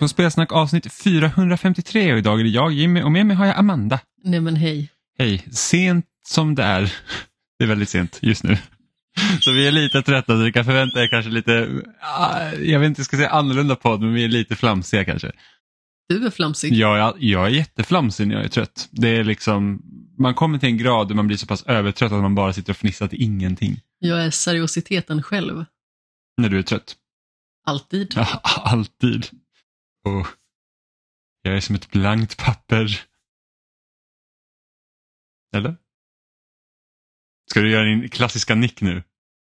På Spelsnack avsnitt 453 och idag är det jag Jimmy och med mig har jag Amanda. Nej men hej. Hej, sent som det är. Det är väldigt sent just nu. Så vi är lite trötta så du kan förvänta er kanske lite, ah, jag vet inte, jag ska säga annorlunda podd men vi är lite flamsiga kanske. Du är flamsig. Ja, jag, jag är jätteflamsig när jag är trött. Det är liksom, man kommer till en grad där man blir så pass övertrött att man bara sitter och fnissar till ingenting. Jag är seriositeten själv. När du är trött. Alltid. Ja, alltid. Och jag är som ett blankt papper. Eller? Ska du göra din klassiska nick nu?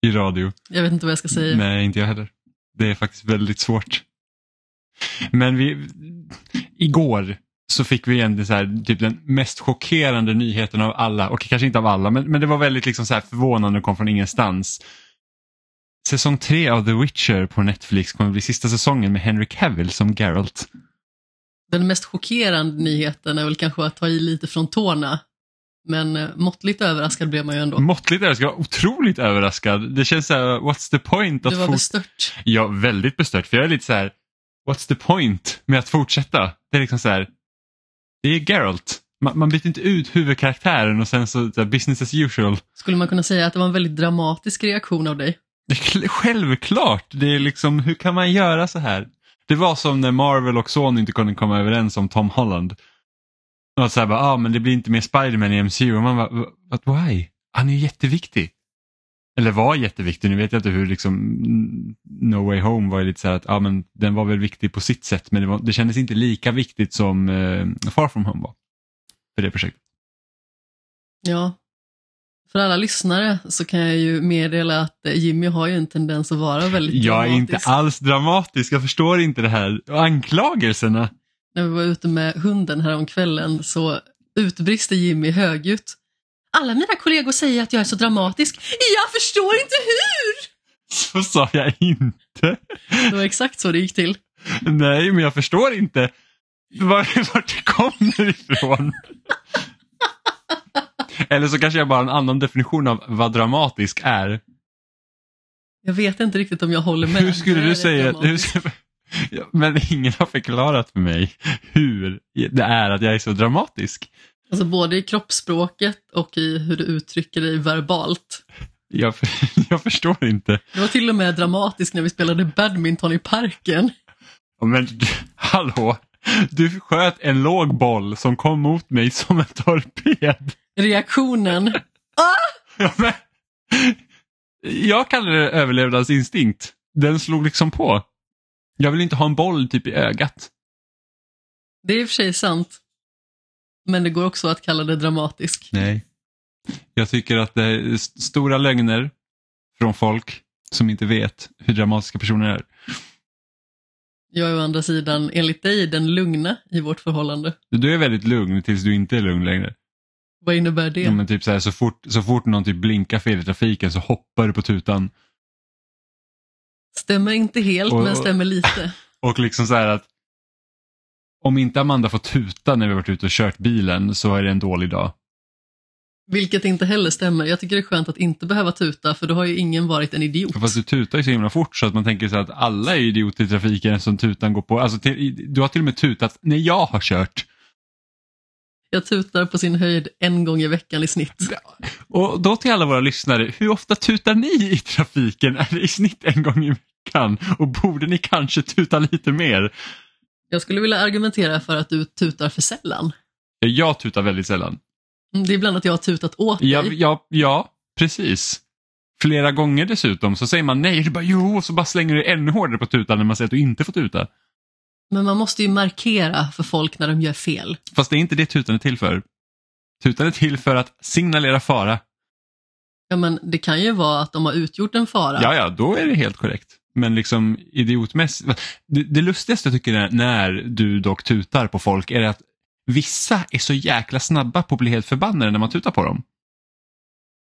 I radio? Jag vet inte vad jag ska säga. Nej, inte jag heller. Det är faktiskt väldigt svårt. Men vi, igår så fick vi egentligen så här, typ den mest chockerande nyheten av alla, och kanske inte av alla, men, men det var väldigt liksom så här förvånande och kom från ingenstans. Säsong tre av The Witcher på Netflix kommer bli sista säsongen med Henry Cavill som Geralt. Den mest chockerande nyheten är väl kanske att ta i lite från tårna. Men eh, måttligt överraskad blev man ju ändå. Måttligt överraskad, otroligt överraskad. Det känns så här, what's the point? Att Du var bestört. Ja, väldigt bestört. För jag är lite så här, what's the point med att fortsätta? Det är liksom så här, det är Geralt. Man, man byter inte ut huvudkaraktären och sen så, så här, business as usual. Skulle man kunna säga att det var en väldigt dramatisk reaktion av dig? Det självklart, det är liksom, hur kan man göra så här? Det var som när Marvel och Sony inte kunde komma överens om Tom Holland. Och så här bara, ah, men det blir inte mer Spider-Man i MCU. Och man bara, but why? Han är ju jätteviktig. Eller var jätteviktig, nu vet jag inte hur liksom No Way Home var ju lite så här att, ja men den var väl viktig på sitt sätt men det, var, det kändes inte lika viktigt som eh, Far From Home var. För det projektet. Ja. För alla lyssnare så kan jag ju meddela att eh, Jimmy har ju en tendens att vara väldigt Jag är inte dramatisk. alls dramatisk, jag förstår inte det här. Anklagelserna. När vi var ute med hunden här om kvällen så utbrister Jimmy högljutt. Alla mina kollegor säger att jag är så dramatisk. Jag förstår inte hur! Så sa jag inte. Det var exakt så det gick till. Nej, men jag förstår inte var, vart det kommer ifrån. Eller så kanske jag bara har en annan definition av vad dramatisk är. Jag vet inte riktigt om jag håller med. Hur skulle du säga? Hur dramatisk. men ingen har förklarat för mig hur det är att jag är så dramatisk. Alltså både i kroppsspråket och i hur du uttrycker dig verbalt. Jag, jag förstår inte. Det var till och med dramatiskt när vi spelade badminton i parken. Men du- hallå, du sköt en låg boll som kom mot mig som en torped. Reaktionen. Ja, men, jag kallar det överlevnadsinstinkt. Den slog liksom på. Jag vill inte ha en boll typ i ögat. Det är i och för sig sant. Men det går också att kalla det dramatisk. Nej. Jag tycker att det är st- stora lögner från folk som inte vet hur dramatiska personer är. Jag är å andra sidan, enligt dig, den lugna i vårt förhållande. Du är väldigt lugn tills du inte är lugn längre. Vad innebär det? Ja, men typ så, här, så, fort, så fort någon typ blinkar fel i trafiken så hoppar du på tutan. Stämmer inte helt, Och- men stämmer lite. Och liksom så här att om inte Amanda får tuta när vi varit ute och kört bilen så är det en dålig dag. Vilket inte heller stämmer. Jag tycker det är skönt att inte behöva tuta, för då har ju ingen varit en idiot. Fast du tutar ju så himla fort så att man tänker så att alla är idioter i trafiken som tutan går på. Alltså, du har till och med tutat när jag har kört. Jag tutar på sin höjd en gång i veckan i snitt. Och då till alla våra lyssnare, hur ofta tutar ni i trafiken? Är det i snitt en gång i veckan? Och borde ni kanske tuta lite mer? Jag skulle vilja argumentera för att du tutar för sällan. Ja, Jag tutar väldigt sällan. Det är ibland att jag har tutat åt dig. Ja, ja, ja precis. Flera gånger dessutom så säger man nej, du bara jo, och så bara slänger du ännu hårdare på tutan när man säger att du inte får tuta. Men man måste ju markera för folk när de gör fel. Fast det är inte det tutan är till för. Tutan är till för att signalera fara. Ja, men det kan ju vara att de har utgjort en fara. Ja, ja, då är det helt korrekt. Men liksom idiotmässigt. Det, det lustigaste tycker är när du dock tutar på folk är att vissa är så jäkla snabba på att bli helt förbannade när man tutar på dem.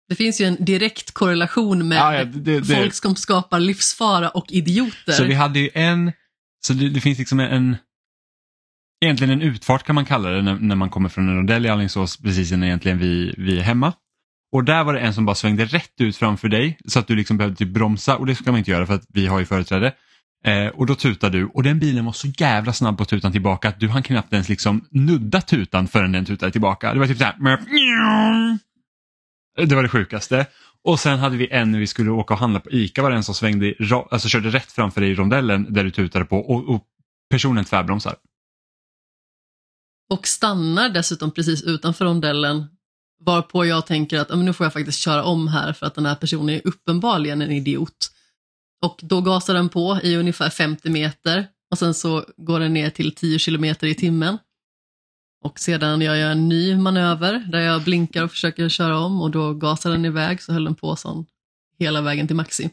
Det finns ju en direkt korrelation med Ja, ja, det- det- folk som skapar livsfara och idioter. Så vi hade ju en, så det, det finns liksom en, egentligen en utfart kan man kalla det när, när man kommer från en rondell i Alingsås precis innan egentligen vi, vi är hemma. Och där var det en som bara svängde rätt ut framför dig så att du liksom behövde typ bromsa och det ska man inte göra för att vi har ju företräde. Eh, och då tutar du och den bilen var så jävla snabb på tutan tillbaka att du hann knappt ens liksom nudda tutan förrän den tutade tillbaka. Det var typ så här. Det var det sjukaste. Och sen hade vi en när vi skulle åka och handla på ICA var det en som svängde, alltså körde rätt framför dig i rondellen där du tutade på och, och personen tvärbromsar. Och stannar dessutom precis utanför rondellen varpå jag tänker att men nu får jag faktiskt köra om här för att den här personen är uppenbarligen en idiot. Och då gasar den på i ungefär 50 meter och sen så går den ner till 10 kilometer i timmen. Och sedan gör jag en ny manöver där jag blinkar och försöker köra om och då gasar den iväg så höll den på sån hela vägen till Maxi.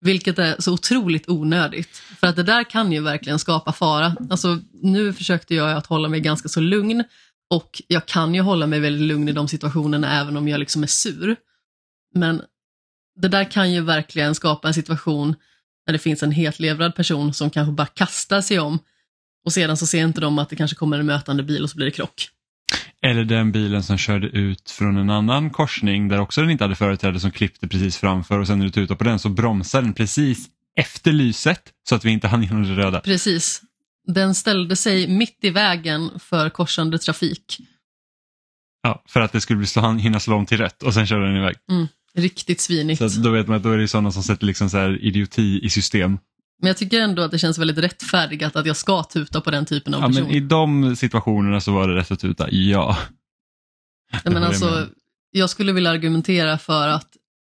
Vilket är så otroligt onödigt. För att det där kan ju verkligen skapa fara. Alltså, nu försökte jag att hålla mig ganska så lugn och jag kan ju hålla mig väldigt lugn i de situationerna även om jag liksom är sur. Men det där kan ju verkligen skapa en situation när det finns en hetlevrad person som kanske bara kastar sig om och sedan så ser inte de att det kanske kommer en mötande bil och så blir det krock. Eller den bilen som körde ut från en annan korsning där också den inte hade företräde som klippte precis framför och sen när du tutar på den så bromsar den precis efter lyset så att vi inte hann igenom det röda. Precis. Den ställde sig mitt i vägen för korsande trafik. Ja, för att det skulle bli hinna slå om till rätt och sen körde den iväg. Riktigt svinigt. Så då vet man att då är det sådana som sätter liksom så idioti i system. Men jag tycker ändå att det känns väldigt rättfärdigat att jag ska tuta på den typen av Ja, person. men I de situationerna så var det rätt att tuta, ja. Nej, men alltså, jag skulle vilja argumentera för att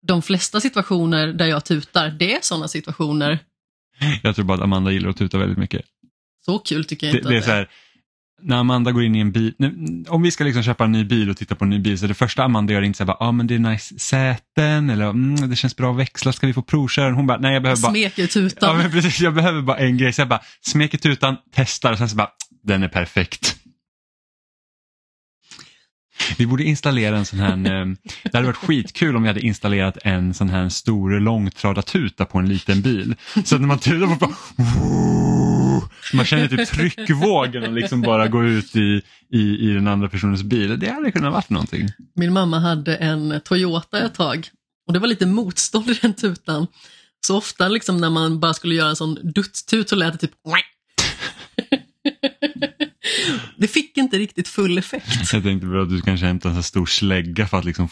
de flesta situationer där jag tutar, det är sådana situationer. Jag tror bara att Amanda gillar att tuta väldigt mycket. Så kul tycker jag Det, inte det är att så här, när Amanda går in i en bil, nu, om vi ska liksom köpa en ny bil och titta på en ny bil så det första Amanda gör är inte så här, bara, ah, men det är nice säten eller mm, det känns bra växlar, ska vi få provköra? Hon bara, nej jag behöver bara, Smeker tutan. ja, men precis, jag behöver bara en grej. Så jag bara smeker tutan, testar och sen så bara, den är perfekt. Vi borde installera en sån här, eh, det hade varit skitkul om vi hade installerat en sån här stor långtradartuta på en liten bil. Så att när man tutar på bara, man känner typ tryckvågorna liksom bara gå ut i, i, i den andra personens bil. Det hade kunnat varit någonting. Min mamma hade en Toyota ett tag och det var lite motstånd i den tutan. Så ofta liksom när man bara skulle göra en sån dutt-tut så lät det typ det fick inte riktigt full effekt. Jag tänkte bara att du kanske hämtar en här stor slägga för att liksom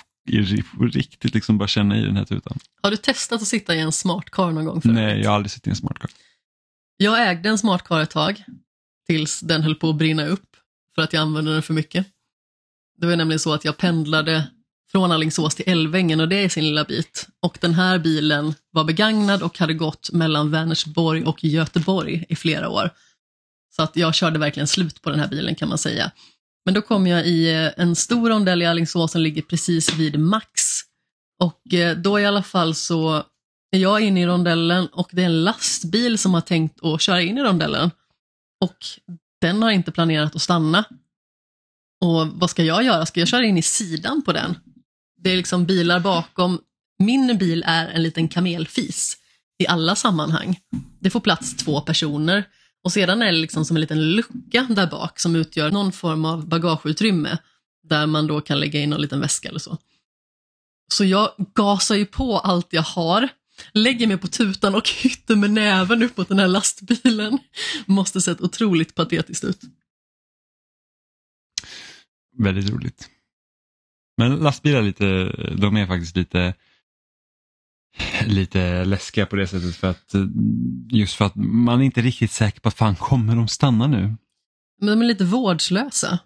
riktigt liksom bara känna i den här tutan. Har du testat att sitta i en smart car någon gång förut? Nej, jag har aldrig sett i en smart car. Jag ägde en smart car ett tag tills den höll på att brinna upp för att jag använde den för mycket. Det var nämligen så att jag pendlade från Alingsås till Älvängen och det är sin lilla bit. Och den här bilen var begagnad och hade gått mellan Vänersborg och Göteborg i flera år. Så att jag körde verkligen slut på den här bilen kan man säga. Men då kom jag i eh, en stor rondell i Alingsås som ligger precis vid Max. Och eh, då i alla fall så är jag inne i rondellen och det är en lastbil som har tänkt att köra in i rondellen. Och den har inte planerat att stanna. Och vad ska jag göra? Ska jag köra in i sidan på den? Det är liksom bilar bakom. Min bil är en liten kamelfis i alla sammanhang. Det får plats två personer och sedan är det liksom som en liten lucka där bak som utgör någon form av bagageutrymme där man då kan lägga in någon liten väska eller så. Så jag gasar ju på allt jag har, lägger mig på tutan och hytter med näven upp mot den här lastbilen. Måste sett otroligt patetiskt ut. Väldigt roligt. Men lastbilar lite, de är faktiskt lite lite läskiga på det sättet för att eh, just för att man är inte riktigt säker på att fan kommer de stanna nu? Men de är lite vårdslösa.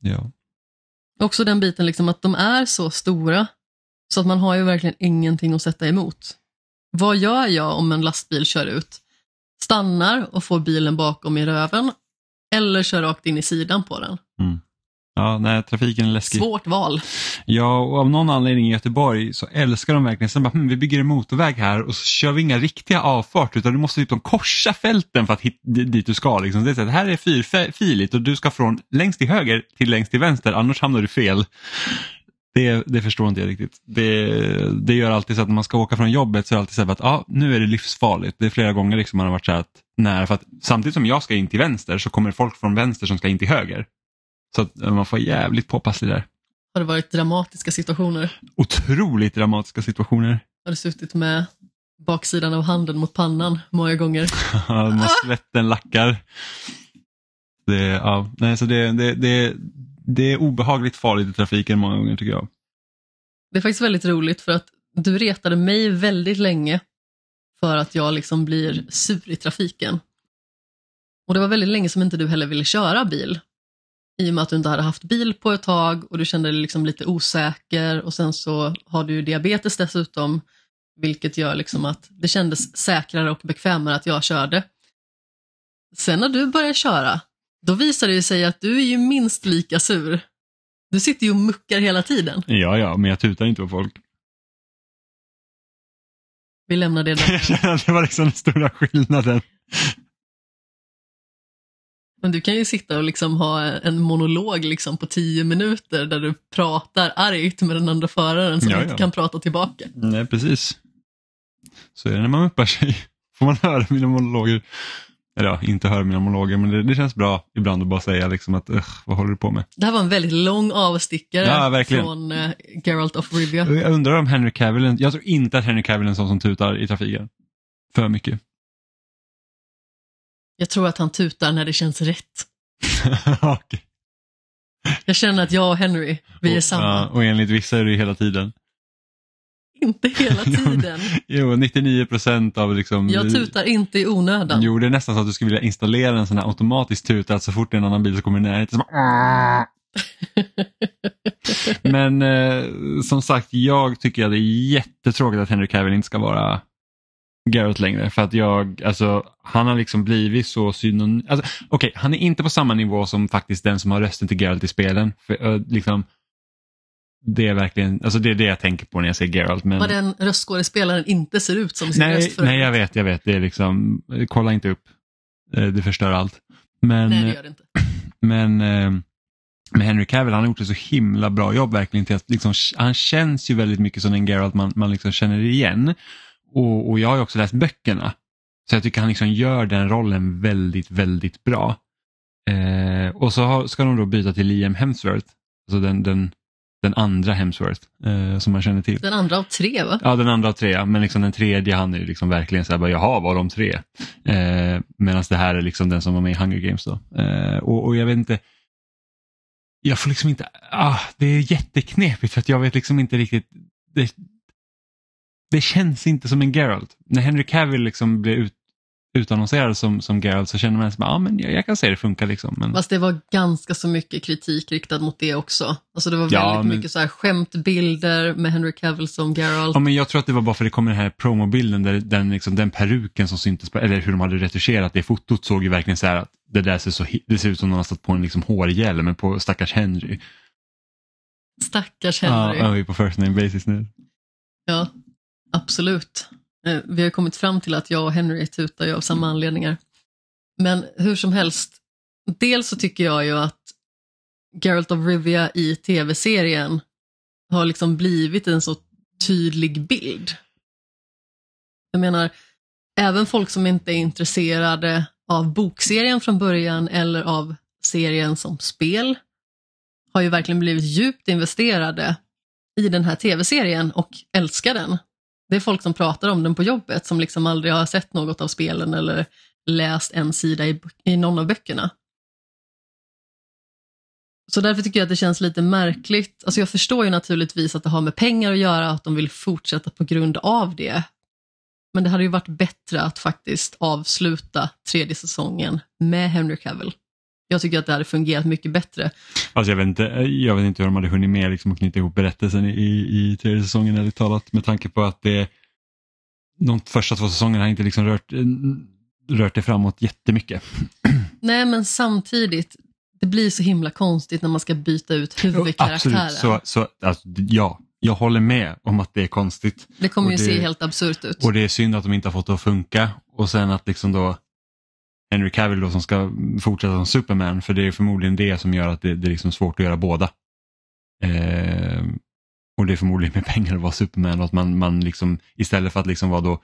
Ja. Också den biten liksom att de är så stora så att man har ju verkligen ingenting att sätta emot. Vad gör jag om en lastbil kör ut? Stannar och får bilen bakom i röven eller kör rakt in i sidan på den? Ja, nej, trafiken är läskig. Svårt val. Ja, och av någon anledning i Göteborg så älskar de verkligen, sen bara, hm, vi bygger en motorväg här och så kör vi inga riktiga avfarter utan du måste typ korsa fälten för att hitta dit du ska. Liksom. Det är så att här är fyrfiligt och du ska från längst till höger till längst till vänster, annars hamnar du fel. Det, det förstår inte jag riktigt. Det, det gör alltid så att när man ska åka från jobbet så är det alltid så här att ja, nu är det livsfarligt. Det är flera gånger liksom man har varit så här att nära, för att samtidigt som jag ska in till vänster så kommer folk från vänster som ska in till höger. Så att man får jävligt påpasslig där. Har det varit dramatiska situationer? Otroligt dramatiska situationer. Har du suttit med baksidan av handen mot pannan många gånger. När svetten lackar. Det, ja, nej, så det, det, det, det är obehagligt farligt i trafiken många gånger tycker jag. Det är faktiskt väldigt roligt för att du retade mig väldigt länge för att jag liksom blir sur i trafiken. Och det var väldigt länge som inte du heller ville köra bil. I och med att du inte hade haft bil på ett tag och du kände dig liksom lite osäker och sen så har du diabetes dessutom. Vilket gör liksom att det kändes säkrare och bekvämare att jag körde. Sen när du börjar köra, då visar det sig att du är ju minst lika sur. Du sitter ju och muckar hela tiden. Ja, ja, men jag tutar inte på folk. Vi lämnar det där. Jag känner att det var liksom den stora skillnaden. Men du kan ju sitta och liksom ha en monolog liksom på tio minuter där du pratar argt med den andra föraren som Ja, inte ja. kan prata tillbaka. Nej, precis. Så är det när man uppar sig. Får man höra mina monologer. Eller ja, inte höra mina monologer, men det, det känns bra ibland att bara säga liksom att "Ugh, vad håller du på med? Det här var en väldigt lång avstickare Ja, från uh, Geralt of Rivia. Jag undrar om Henry Cavill, jag tror inte att Henry Cavill är en sån som tutar i trafiken. För mycket. Jag tror att han tutar när det känns rätt. Okej. Jag känner att jag och Henry, vi är och, samma. ja, och enligt vissa är det hela tiden. Inte hela tiden. Jo, 99 procent av liksom... Jag tutar inte i onödan. Jo, det är nästan så att du skulle vilja installera en sån här automatisk tuta att så fort det är en annan bil så kommer i närheten så bara... Men eh, som sagt, jag tycker att det är jättetråkigt att Henry Cavill inte ska vara Garrett längre. För att jag, alltså, han har liksom blivit så synonym. Alltså, Okej, han är inte på samma nivå som faktiskt den som har rösten till Geralt i spelen. För, liksom, det är verkligen, alltså det är det jag tänker på när jag säger Geralt. Men... Vad den röstskådespelaren inte ser ut som sin Nej, röst för nej, jag vet, jag vet. Det är liksom, kolla inte upp. Eh, Det förstör allt. Men, Nej, det gör det inte. men eh, med Henry Cavill, han har gjort ett så himla bra jobb verkligen. Till att liksom, han känns ju väldigt mycket som en Geralt man, man liksom känner igen. Och, och jag har också läst böckerna. Så jag tycker han liksom gör den rollen väldigt, väldigt bra. Eh, och så har, ska de då byta till Liam Hemsworth, alltså den, den, den andra Hemsworth eh, som man känner till. Den andra av tre, va? Ja, den andra av tre, men liksom den tredje han är liksom verkligen så här, bara, jaha, var de tre? Eh, Medan det här är liksom den som var med i Hunger Games då. Eh, och, och jag vet inte, jag får liksom inte, ah, det är jätteknepigt för att jag vet liksom inte riktigt, det, det känns inte som en Geralt. När Henry Cavill liksom blev ut, utannonserad som, som Geralt så känner man sig, ja men jag, jag kan säga det funkar liksom. Men... Fast det var ganska så mycket kritik riktad mot det också. Alltså det var Ja, väldigt men- mycket så här skämtbilder med Henry Cavill som Geralt. Ja, men jag tror att det var bara för det kom den här promobilden där den, liksom, den peruken som syntes, på, eller hur de hade retuscherat det fotot såg ju verkligen så här att det där ser, så, det ser ut som någon har satt på en liksom hårhjälm på stackars Henry. Stackars Ja, Henry. ja, vi är på first name basis nu. Ja, absolut. Eh, Vi har kommit fram till att jag och Henry tutar ju av samma anledningar. Men hur som helst, dels så tycker jag ju att Geralt of Rivia i tv-serien har liksom blivit en så tydlig bild. Jag menar, även folk som inte är intresserade av bokserien från början eller av serien som spel har ju verkligen blivit djupt investerade i den här tv-serien och älskar den. Det är folk som pratar om den på jobbet som liksom aldrig har sett något av spelen eller läst en sida i, i någon av böckerna. Så därför tycker jag att det känns lite märkligt. Alltså jag förstår ju naturligtvis att det har med pengar att göra, att de vill fortsätta på grund av det. Men det hade ju varit bättre att faktiskt avsluta tredje säsongen med Henry Cavill. Jag tycker att det hade fungerat mycket bättre. Alltså jag, vet inte, jag vet inte hur de hade hunnit med liksom, att knyta ihop berättelsen i, i, tredje säsongen ärligt talat med tanke på att det de första två säsongerna har inte liksom rört, rört det framåt jättemycket. Nej, men samtidigt, det blir så himla konstigt när man ska byta ut huvudkaraktären. Absolut, så, så alltså, ja, jag håller med om att det är konstigt. Det kommer och ju det- se helt absurt ut. Och det är synd att de inte har fått det att funka och sen att liksom då Henry Cavill då som ska fortsätta som Superman för det är förmodligen det som gör att det, det är liksom svårt att göra båda. Eh, och det är förmodligen med pengar att vara Superman och att man, man liksom istället för att liksom vara då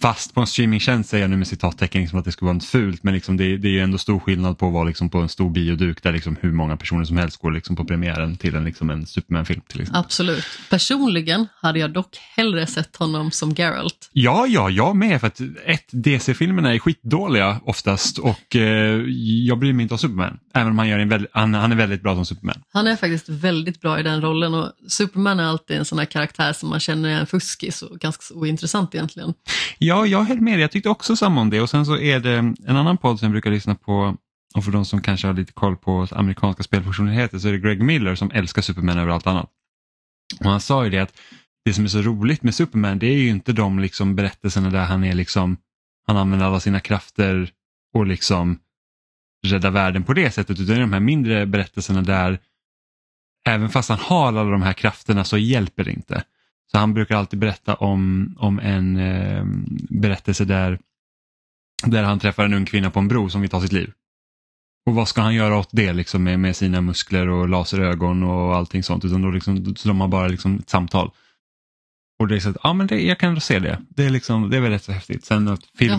Fast på en streamingtjänst säger jag nu med citattecken liksom att det skulle vara något fult men liksom det, det är ju ändå stor skillnad på att vara liksom på en stor bioduk där liksom hur många personer som helst går liksom på premiären till en, liksom en Superman-film. Till exempel. Absolut. Personligen hade jag dock hellre sett honom som Geralt. Ja, ja, jag med för att ett, DC-filmerna är skitdåliga oftast och eh, jag bryr mig inte om Superman. Även om han, gör en väldigt, han, han är väldigt bra som Superman. Han är faktiskt väldigt bra i den rollen och Superman är alltid en sån här karaktär som man känner är en fuskis och ganska ointressant egentligen. Ja, jag höll med dig. Jag tyckte också samma om det och sen så är det en annan podd som jag brukar lyssna på och för de som kanske har lite koll på amerikanska spelpersonligheter så är det Greg Miller som älskar Superman över allt annat. Och han sa ju det att det som är så roligt med Superman det är ju inte de liksom berättelserna där han är liksom han använder alla sina krafter och liksom rädda världen på det sättet utan det är de här mindre berättelserna där även fast han har alla de här krafterna så hjälper det inte. Så han brukar alltid berätta om, om en eh, berättelse där, där han träffar en ung kvinna på en bro som vill ta sitt liv. Och vad ska han göra åt det liksom med, med sina muskler och laserögon och allting sånt. Utan då, liksom, så de har bara liksom ett samtal. Och det är så att, ja men det, jag kan se det. Det är, liksom, det är väl rätt så häftigt. Sen att, filmen,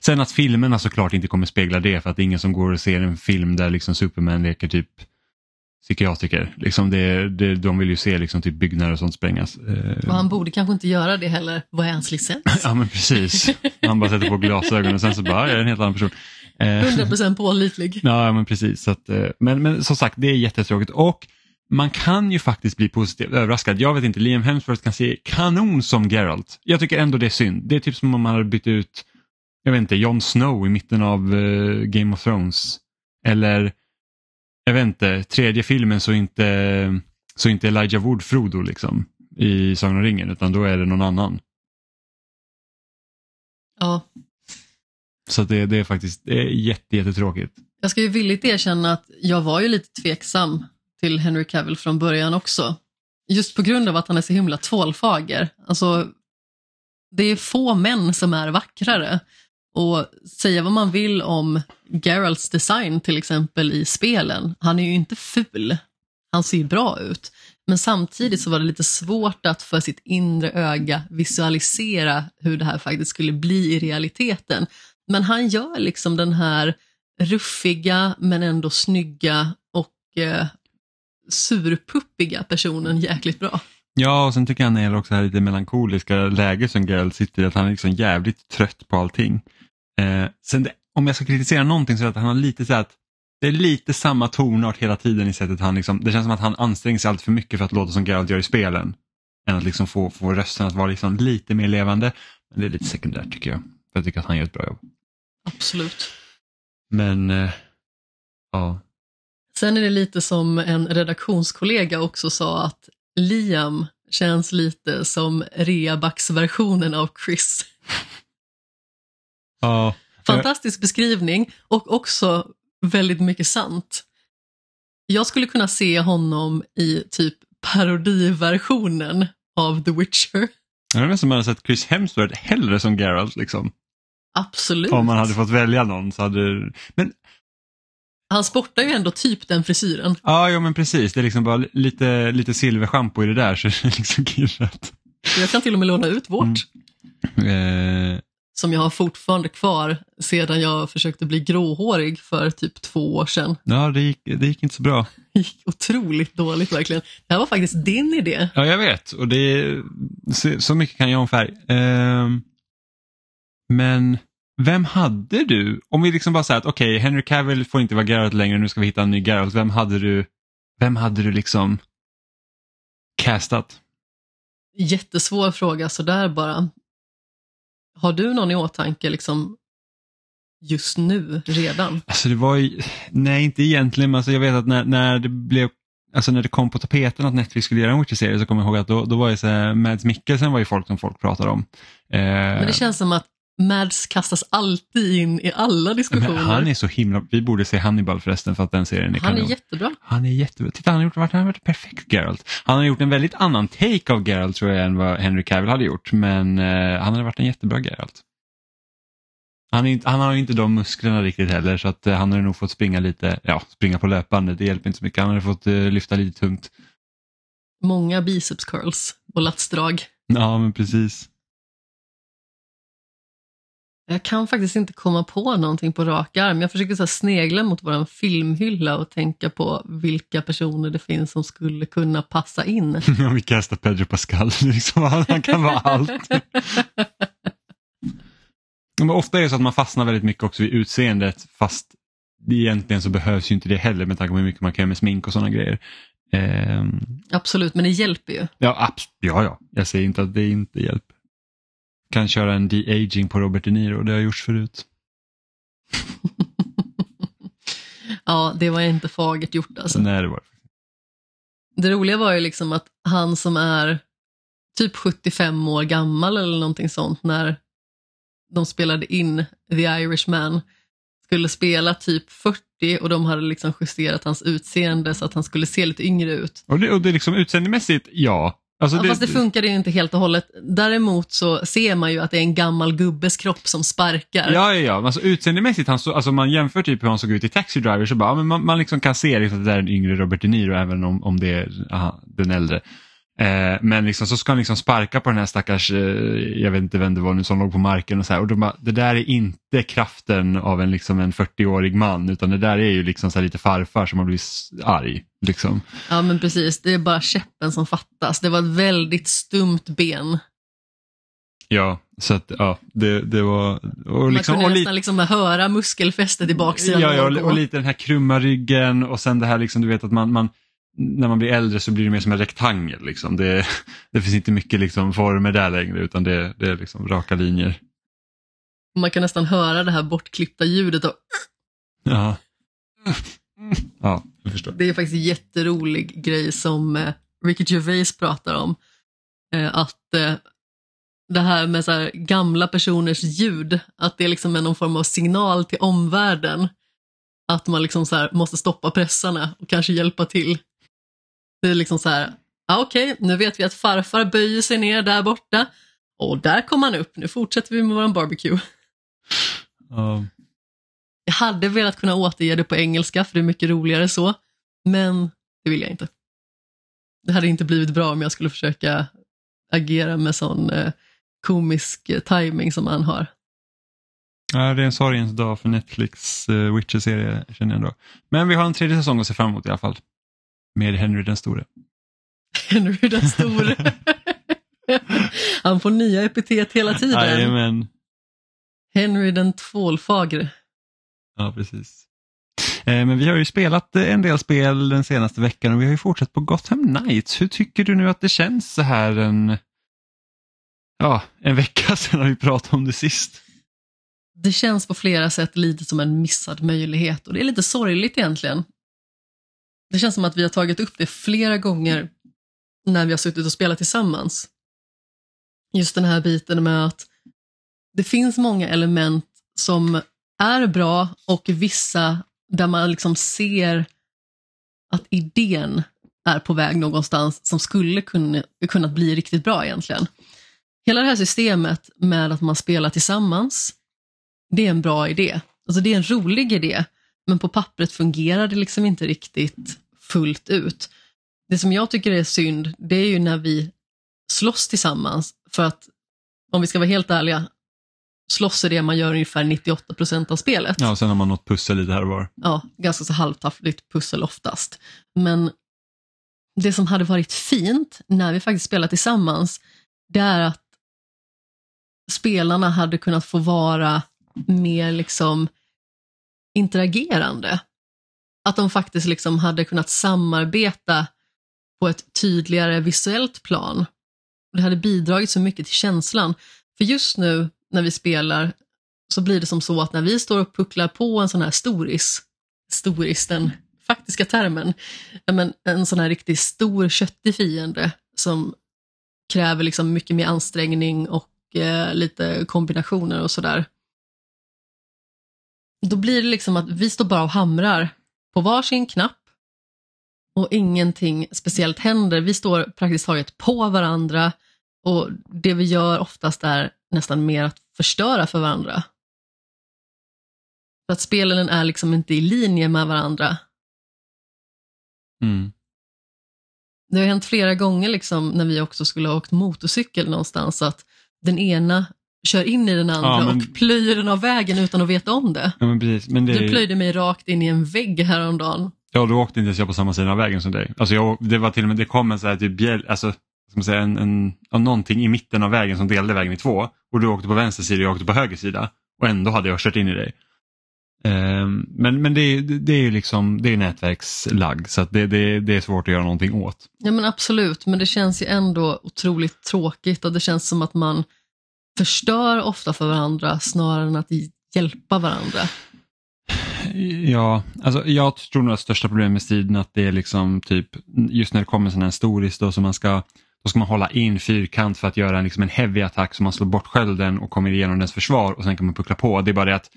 sen att filmerna såklart inte kommer spegla det för att det är ingen som går och ser en film där liksom Superman leker typ psykiatriker. Liksom det, det, de vill ju se liksom typ byggnader och sånt sprängas. Eh, Och han borde kanske inte göra det heller. Vad är hans licens? Ja men precis. Han bara sätter på glasögon och sen så bara, "Ja, jag är en helt annan person. Eh, 100% pålitlig. Ja men precis. Så att, eh, men, men som sagt, det är jättetråkigt. Och man kan ju faktiskt bli positivt överraskad. Jag vet inte, Liam Hemsworth kan se kanon som Geralt. Jag tycker ändå det är synd. Det är typ som om man hade bytt ut, jag vet inte, Jon Snow i mitten av eh, Game of Thrones. Eller, jag vet inte, tredje filmen så inte, så inte Elijah Wood Frodo liksom i Sagan om ringen utan då är det någon annan. Ja. Så det, det är faktiskt det är jätte, jättetråkigt. Jag ska ju villigt erkänna att jag var ju lite tveksam till Henry Cavill från början också. Just på grund av att han är så himla tvålfager. Alltså, det är få män som är vackrare. Och säga vad man vill om Geralts design till exempel i spelen, han är ju inte ful. Han ser ju bra ut. Men samtidigt så var det lite svårt att för sitt inre öga visualisera hur det här faktiskt skulle bli i realiteten. Men han gör liksom den här ruffiga men ändå snygga och eh, surpuppiga personen jäkligt bra. Ja, och sen tycker jag han är också det här lite melankoliska läget som Geralt sitter i, att han är liksom jävligt trött på allting. Eh, sen det, om jag ska kritisera någonting så är det att han har lite så att det är lite samma tonart hela tiden i sättet han liksom, det känns som att han anstränger sig allt för mycket för att låta som Geralt gör i spelen. Än att liksom få, få rösten att vara liksom lite mer levande. Men det är lite sekundärt tycker jag. För jag tycker att han gör ett bra jobb. Absolut. Men, eh, ja. Sen är det lite som en redaktionskollega också sa att Liam känns lite som reabacksversionen av Chris. ja. Fantastisk beskrivning och också väldigt mycket sant. Jag skulle kunna se honom i typ parodiversionen av The Witcher. Det är nästan man hade sett Chris Hemsworth hellre som Geralt liksom. Absolut. Om man hade fått välja någon så hade Men Han sportar ju ändå typ den frisyren. Ja, ja men precis. Det är liksom bara lite, lite silverschampo i det där så det är liksom kirrat. Jag kan till och med låna ut vårt. Mm. Eh, Som jag har fortfarande kvar sedan jag försökte bli gråhårig för typ två år sedan. ja, det gick, det gick inte så bra. Det gick otroligt dåligt verkligen. Det här var faktiskt din idé. Ja, jag vet. Och det är, så, mycket kan jag om färg. Eh, men vem hade du? Om vi liksom bara säger att okej, okay, Henry Cavill får inte vara Geralt längre, nu ska vi hitta en ny Geralt. Vem hade du, vem hade du liksom castat? Jättesvår fråga sådär bara. Har du någon i åtanke liksom just nu redan? Alltså det var ju, nej inte egentligen, men alltså jag vet att när, när det blev Alltså när det kom på tapeten att Netflix skulle göra en Witcher-serie så kommer jag ihåg att då, då var det så här, Mads Mikkelsen var ju folk som folk pratade om. Eh, Men det känns som att Mads kastas alltid in i alla diskussioner. men han är så himla, vi borde se Hannibal förresten för att den serien är Han är kanon. jättebra. Han är jättebra. Titta, han har gjort, han har varit perfekt Geralt. Han har gjort en väldigt annan take av Geralt tror jag än vad Henry Cavill hade gjort, men eh, han hade varit en jättebra Geralt. Han, är inte, han har ju inte de musklerna riktigt heller så att eh, han hade nog fått springa lite, ja springa på löpande, det hjälper inte så mycket. Han hade fått eh, lyfta lite tungt. Många biceps curls och latsdrag. Ja men precis. Jag kan faktiskt inte komma på någonting på rak arm. Jag försöker så här snegla mot vår filmhylla och tänka på vilka personer det finns som skulle kunna passa in. Om vi kastar Pedro Pascal, liksom, han kan vara allt. Men ofta är det så att man fastnar väldigt mycket också vid utseendet fast egentligen så behövs ju inte det heller med tanke på hur mycket man kan göra med smink och sådana grejer. Ehm, Absolut, men det hjälper ju. ja, ja, ja, jag säger inte att det inte hjälper. Kan köra en de-aging på Robert De Niro, det har gjorts förut. ja, det var inte fagert gjort alltså. Nej, det var det. Roliga var ju liksom att han som är typ 75 år gammal eller någonting sånt när de spelade in The Irishman skulle spela typ 40 och de hade liksom justerat hans utseende så att han skulle se lite yngre ut. Och det, och det är liksom utseendemässigt, ja. Alltså Ja, fast det funkade ju inte helt och hållet. Däremot så ser man ju att det är en gammal gubbes kropp som sparkar. Ja, ja, ja. Alltså, utseendemässigt, han så, alltså, man jämför typ hur han såg ut i Taxi Driver så bara, ja, men man, man liksom kan se liksom att det där är en yngre Robert De Niro även om, om det är aha, den äldre. Eh, men liksom, så ska han liksom sparka på den här stackars, eh, jag vet inte vem det var nu som låg på marken och så här. Och de bara, det där är inte kraften av en, liksom, en 40-årig man utan det där är ju liksom så här lite farfar som har blivit arg. Liksom. Ja, men precis. Det är bara käppen som fattas. Det var ett väldigt stumt ben. Ja, så att ja, det, det var... Och liksom, man kunde nästan liksom höra muskelfästet i baksidan. Ja, ja och, och lite den här krumma ryggen och sen det här liksom, du vet att man, man när man blir äldre så blir det mer som en rektangel. Liksom. Det, det finns inte mycket liksom, former där längre utan det, det är liksom raka linjer. Man kan nästan höra det här bortklippta ljudet. Och Ja, ja jag förstår. det är faktiskt en jätterolig grej som eh, Ricky Gervais pratar om. Eh, att eh, det här med så här gamla personers ljud, att det liksom är någon form av signal till omvärlden. Att man liksom så måste stoppa pressarna och kanske hjälpa till. Det är liksom så här, ah, okej, nu vet vi att farfar böjer sig ner där borta. Och där kom han upp, nu fortsätter vi med våran barbecue. Ja. Jag hade velat kunna återge det på engelska för det är mycket roligare så, men det vill jag inte. Det hade inte blivit bra om jag skulle försöka agera med sån eh, komisk eh, timing som han har. Ja, det är en sorgens dag för Netflix uh, Witcher-serie känner jag ändå. Men vi har en tredje säsong att se fram emot i alla fall. Med Henry den store. Henry den store. han får nya epitet hela tiden. Jajamän. Henry den tvålfagre. Ja, precis. Eh, Men vi har ju spelat eh, en del spel den senaste veckan och vi har ju fortsatt på Gotham Knights. Hur tycker du nu att det känns så här en, ja, en vecka sedan vi pratade om det sist? Det känns på flera sätt lite som en missad möjlighet och det är lite sorgligt egentligen. Det känns som att vi har tagit upp det flera gånger när vi har suttit och spelat tillsammans. Just den här biten med att det finns många element som är bra och vissa där man liksom ser att idén är på väg någonstans som skulle kunna, kunnat bli riktigt bra egentligen. Hela det här systemet med att man spelar tillsammans, det är en bra idé. Alltså det är en rolig idé, men på pappret fungerar det liksom inte riktigt fullt ut. Det som jag tycker är synd, det är ju när vi slåss tillsammans, för att om vi ska vara helt ärliga, slåss är det man gör ungefär 98 procent av spelet Ja, sen har man något pussel lite här och var. ja, ganska så halvtaffligt pussel oftast. Men det som hade varit fint när vi faktiskt spelar tillsammans, det är att spelarna hade kunnat få vara mer liksom interagerande. Att de faktiskt liksom hade kunnat samarbeta på ett tydligare visuellt plan. Det hade bidragit så mycket till känslan. För just nu när vi spelar så blir det som så att när vi står och pucklar på en sån här storis, storis den faktiska termen, men en sån här riktigt stor köttig fiende som kräver liksom mycket mer ansträngning och eh, lite kombinationer och sådär. Då blir det liksom att vi står bara och hamrar på varsin knapp och ingenting speciellt händer. Vi står praktiskt taget på varandra och det vi gör oftast är nästan mer att förstöra för varandra. För att spelen är liksom inte i linje med varandra. Mm. Det har hänt flera gånger liksom när vi också skulle ha åkt motorcykel någonstans att den ena kör in i den andra Ja, men- och plöjer den av vägen utan att veta om det. Ja, men precis. Men det, Du plöjde mig rakt in i en vägg häromdagen. Ja, då åkte inte ens jag på samma sida av vägen som dig. Alltså jag, det var till och med, det kom en så här typ bjäll, alltså, man säga, en, en, någonting i mitten av vägen som delade vägen i två. Och du åkte på vänster sida och jag åkte på höger sida. Och ändå hade jag kört in i dig. Ehm, men men det, är- det är ju liksom, det är nätverkslagg så det, det, det är svårt att göra någonting åt. Ja men absolut, men det känns ju ändå otroligt tråkigt och det känns som att man förstör ofta för varandra snarare än att hjälpa varandra. Ja, alltså jag tror nog att största problemet med striden att det är liksom typ just när det kommer sån här stories då som man ska då ska man hålla in fyrkant för att göra en, liksom en heavy attack så man slår bort skölden och kommer igenom dess försvar och sen kan man puckla på. Det är bara det att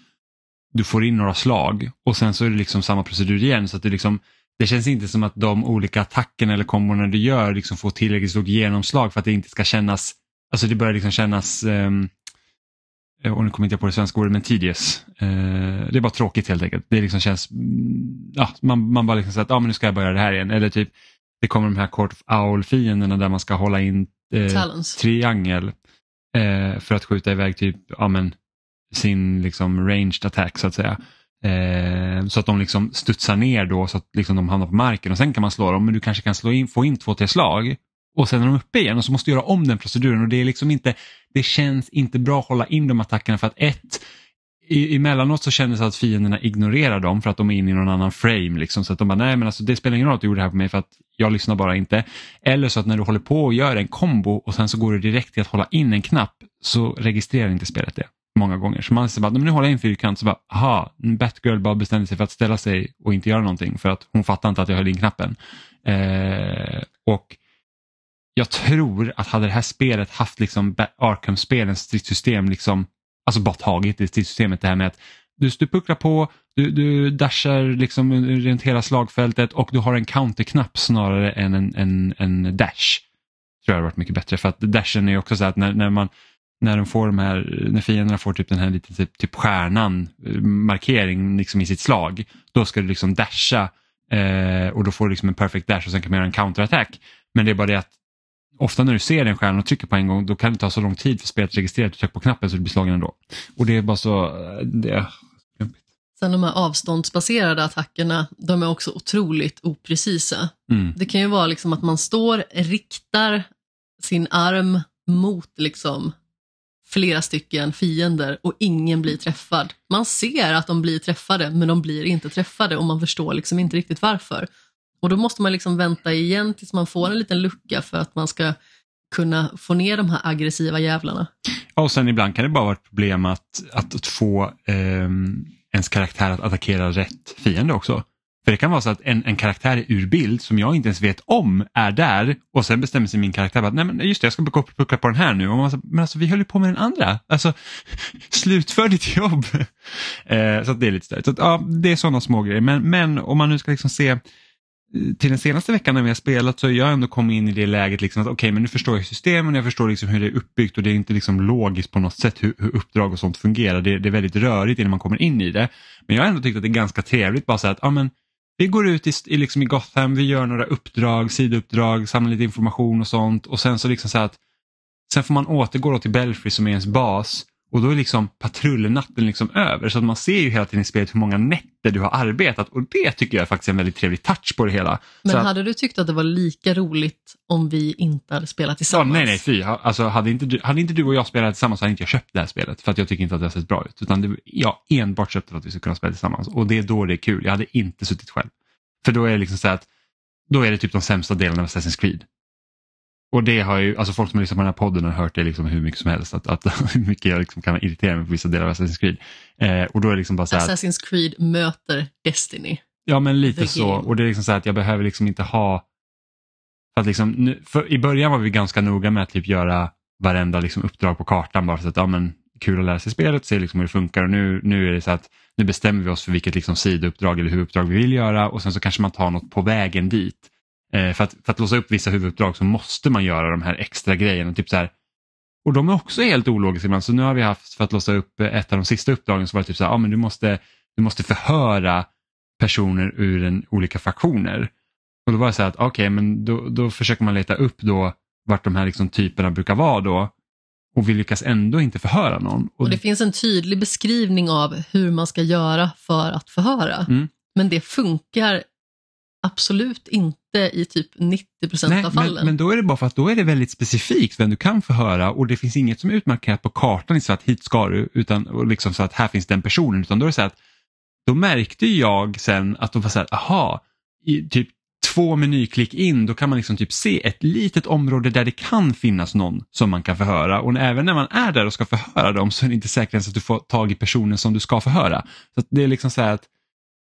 du får in några slag och sen så är det liksom samma procedur igen så att det liksom det känns inte som att de olika attackerna eller kombona du gör liksom får tillräckligt stort genomslag för att det inte ska kännas, alltså det börjar liksom kännas ehm, eh, och nu kommer inte jag på det svenska ordet, men tedious. Eh, det är bara tråkigt helt enkelt. Det liksom känns, mm, ja, man, man bara liksom säger att ah, men nu ska jag börja det här igen. Eller typ, det kommer de här Court of Owl-fienderna där man ska hålla in eh, triangel eh, för att skjuta iväg typ, ja, men, sin liksom ranged attack så att säga. Eh, så att de liksom studsar ner då så att liksom de hamnar på marken och sen kan man slå dem men du kanske kan slå in, få in två, tre slag och sen är de uppe igen och så måste du göra om den proceduren och det är liksom inte, det känns inte bra att hålla in de attackerna för att ett, i, emellanåt så kändes det att fienderna ignorerar dem för att de är inne i någon annan frame liksom så att de bara nej men alltså det spelar ingen roll att du gjorde det här på mig för att jag lyssnar bara inte. Eller så att när du håller på och gör en kombo och sen så går du direkt till att hålla in en knapp så registrerar inte spelet det många gånger. Så man säger bara, men nu håller jag in fyrkant så bara, aha, Batgirl bara bestämde sig för att ställa sig och inte göra någonting för att hon fattar inte att jag höll in knappen. Eh, och jag tror att hade det här spelet haft liksom Arkham-spelens stridssystem, liksom, alltså bara tagit det stridssystemet, det här med att du, du pucklar på, du, du dashar liksom runt hela slagfältet och du har en counterknapp snarare än en, en, en dash. Tror jag hade varit mycket bättre för att dashen är ju också så att när, när man när de får de här, när fienderna får typ den här lite typ, typ stjärnan eh, markering liksom i sitt slag, då ska du liksom dasha eh, och då får du liksom en perfect dash och sen kan man göra en counterattack. Men det är bara det att ofta när du ser den stjärnan och trycker på en gång då kan det ta så lång tid för spelet att registrera att du trycker på knappen så du blir slagen ändå. Och det är bara så, eh, det, Sen de här avståndsbaserade attackerna, de är också otroligt oprecisa. mm, Det kan ju vara liksom att man står, riktar sin arm mot liksom flera stycken fiender och ingen blir träffad. Man ser att de blir träffade men de blir inte träffade och man förstår liksom inte riktigt varför. Och då måste man liksom vänta igen tills man får en liten lucka för att man ska kunna få ner de här aggressiva jävlarna. Ja, och sen ibland kan det bara vara ett problem att, att, att få eh, ens karaktär att attackera rätt fiende också. För det kan vara så att en, en karaktär är ur bild som jag inte ens vet om är där och sen bestämmer sig min karaktär att nej men just det, jag ska puckla, på den här nu. Och man, men alltså vi höll ju på med den andra. Alltså slutför ditt jobb. eh, så att det är lite störigt. Så att, ja, det är sådana små grejer. Men, men om man nu ska liksom se till den senaste veckan när vi har spelat så har jag ändå kommit in i det läget liksom att okej men nu förstår jag systemen, jag förstår liksom hur det är uppbyggt och det är inte liksom logiskt på något sätt hur, hur uppdrag och sånt fungerar. Det, det är väldigt rörigt innan man kommer in i det. Men jag har ändå tyckt att det är ganska trevligt bara så att ja, men, vi går ut i, i, liksom i Gotham, vi gör några uppdrag, sidouppdrag, samlar lite information och sånt och sen så liksom så att sen får man återgå då till Belfry som är ens bas och då är liksom patrullnatten liksom över så att man ser ju hela tiden i spelet hur många nätter du har arbetat och det tycker jag är faktiskt en väldigt trevlig touch på det hela. Men så att, hade du tyckt att det var lika roligt om vi inte hade spelat ja, tillsammans? nej, nej, fy. Alltså, hade, inte du, hade inte du och jag spelat tillsammans hade inte jag köpt det här spelet för att jag tycker inte att det har sett bra ut. Utan det, jag enbart köpt det för att vi ska kunna spela tillsammans och det är då det är kul. Jag hade inte suttit själv. För då är det liksom så att då är det typ de sämsta delarna av Assassin's Creed. Och det har ju, alltså folk som har lyssnat på den här podden har hört det liksom hur mycket som helst, att, att hur mycket jag liksom kan irritera mig på vissa delar av Assassin's Creed. Eh, och då är det liksom bara så här, Assassin's Creed möter Destiny. ja men lite så, och det är liksom så att jag behöver liksom inte ha, för att liksom, nu, för I början var vi ganska noga med att typ göra varenda liksom uppdrag på kartan bara för att, ja men kul att lära sig spelet, se liksom hur det funkar och nu, nu är det så att nu bestämmer vi oss för vilket liksom sidouppdrag eller huvuduppdrag vi vill göra och sen så kanske man tar något på vägen dit. Eh, för, att, för att låsa upp vissa huvuduppdrag så måste man göra de här extra grejerna. Typ så här, och de är också helt ologiska ibland. Så nu har vi haft, för att låsa upp eh, ett av de sista uppdragen, så var det typ så här, ja men du måste, du måste förhöra personer ur en, olika fraktioner. Och då var det så här att okej, men då, då försöker man leta upp då vart de här liksom typerna brukar vara då. och vi lyckas ändå inte förhöra någon. Och det finns en tydlig beskrivning av hur man ska göra för att förhöra. Mm. Men det funkar absolut inte i typ 90 Nej, av fallen. men, men då är det bara för att då är det väldigt specifikt vem du kan förhöra och det finns inget som är utmarkerat på kartan så att hit ska du utan och liksom så att här finns den personen utan då är det så att då märkte jag sen att de var så här, aha, i typ två menyklick in då kan man liksom typ se ett litet område där det kan finnas någon som man kan förhöra och även när man är där och ska förhöra dem så är det inte säkert ens att du får tag i personen som du ska förhöra. Så det är liksom så här att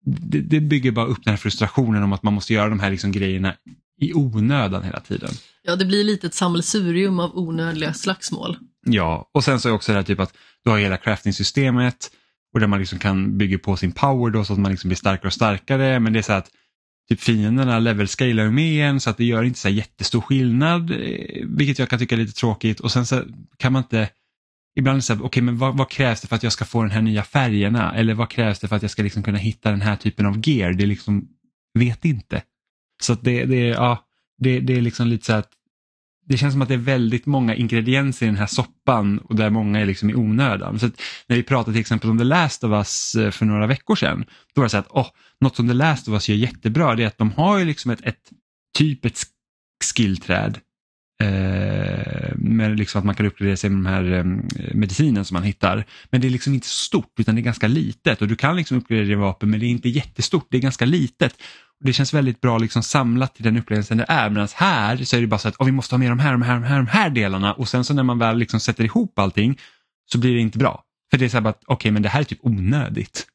det, det bygger bara upp den här frustrationen om att man måste göra de här liksom grejerna i onödan hela tiden. Ja, det blir lite ett sammelsurium av onödiga slagsmål. Ja, och sen så är också det här typ att du har hela crafting-systemet och där man liksom kan bygga på sin power då så att man liksom blir starkare och starkare men det är så att typ fienderna level-scalar ju med en så att det gör inte så jättestor skillnad eh, vilket jag kan tycka är lite tråkigt och sen så kan man inte Ibland är det så här, okej men vad, vad krävs det för att jag ska få den här nya färgerna eller vad krävs det för att jag ska liksom kunna hitta den här typen av gear? Det är liksom, vet inte. Så att det, det, ja, det, det är liksom lite så att det känns som att det är väldigt många ingredienser i den här soppan och där många är liksom i onödan. Så att när vi pratade till exempel om The Last of Us eh, för några veckor sedan, då var det så att oh, något som The Last of Us gör jättebra det är att de har ju liksom ett, ett typ ett skillträd eh, med liksom att man kan uppgradera sig med de här eh, medicinen som man hittar. Men det är liksom inte så stort utan det är ganska litet och du kan liksom uppgradera din vapen men det är inte jättestort, det är ganska litet. Det känns väldigt bra liksom samlat till den upplevelsen det är medan här så är det bara så att oh, vi måste ha med de här, de här, de här, de här delarna och sen så när man väl liksom sätter ihop allting så blir det inte bra. För det är så här bara att okej okay, men det här är typ onödigt.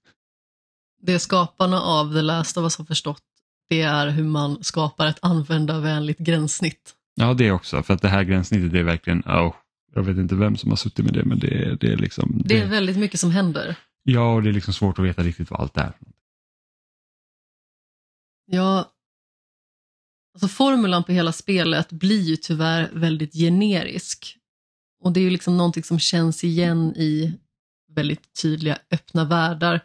Det skaparna av The Last of Us har förstått det är hur man skapar ett användarvänligt gränssnitt. Ja, det också. För att det här gränssnittet är verkligen, oh, jag vet inte vem som har suttit med det, men det, det är liksom... Det, det är väldigt mycket som händer. Ja, och det är liksom svårt att veta riktigt vad allt är. Ja, alltså formulan på hela spelet blir ju tyvärr väldigt generisk. Och det är ju liksom någonting som känns igen i väldigt tydliga öppna världar.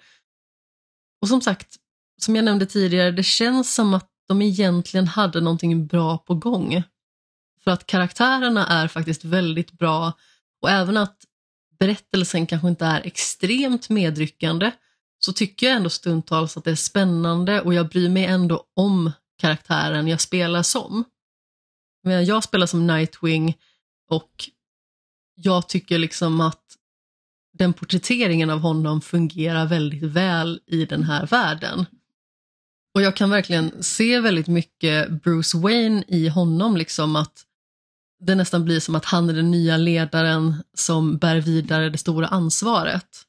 Och som sagt, som jag nämnde tidigare, det känns som att de egentligen hade någonting bra på gång. För att karaktärerna är faktiskt väldigt bra och även att berättelsen kanske inte är extremt medryckande så tycker jag ändå stundtals att det är spännande och jag bryr mig ändå om karaktären jag spelar som. Jag spelar som Nightwing och jag tycker liksom att den porträtteringen av honom fungerar väldigt väl i den här världen. Och jag kan verkligen se väldigt mycket Bruce Wayne i honom, liksom att det nästan blir som att han är den nya ledaren som bär vidare det stora ansvaret.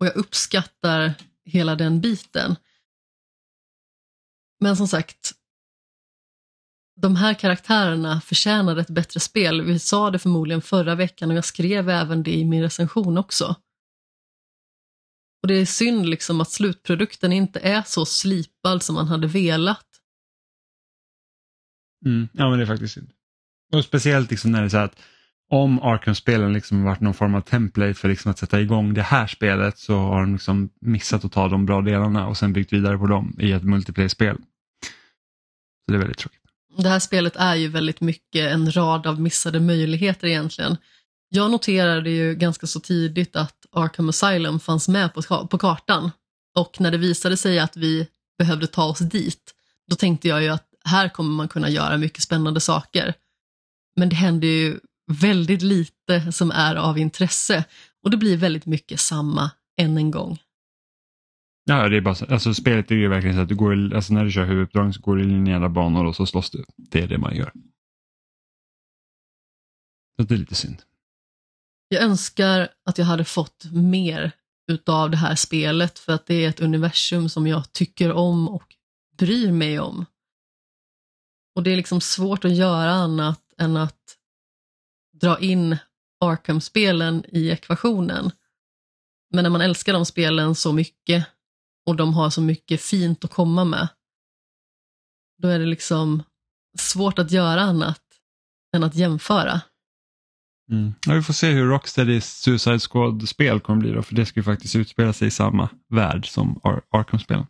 Och jag uppskattar hela den biten. Men som sagt, de här karaktärerna förtjänar ett bättre spel. Vi sa det förmodligen förra veckan och jag skrev även det i min recension också. Och det är synd liksom att slutprodukten inte är så slipad som man hade velat. Mm. Ja men det är faktiskt synd. Och speciellt liksom när det är så att om Arkham-spelen liksom varit någon form av template för liksom att sätta igång det här spelet så har de liksom missat att ta de bra delarna och sen byggt vidare på dem i ett multiplayer-spel. Så det är väldigt tråkigt. Det här spelet är ju väldigt mycket en rad av missade möjligheter egentligen. Jag noterade ju ganska så tidigt att Arkham Asylum fanns med på, på kartan och när det visade sig att vi behövde ta oss dit, då tänkte jag ju att här kommer man kunna göra mycket spännande saker. Men det händer ju väldigt lite som är av intresse och det blir väldigt mycket samma än en gång. Ja, det är bara så, alltså spelet är ju verkligen så att du går, alltså när du kör huvuduppdrag så går du i linjära banor och så slåss du. Det är det man gör. Så det är lite synd. Jag önskar att jag hade fått mer utav det här spelet för att det är ett universum som jag tycker om och bryr mig om. Och det är liksom svårt att göra annat än att dra in Arkham-spelen i ekvationen. Men när man älskar de spelen så mycket och de har så mycket fint att komma med, då är det liksom svårt att göra annat än att jämföra. Mm. Ja, vi får se hur Rocksteadys Suicide Squad-spel kommer bli då, för det ska ju faktiskt utspela sig i samma värld som Ar Arkham-spelen.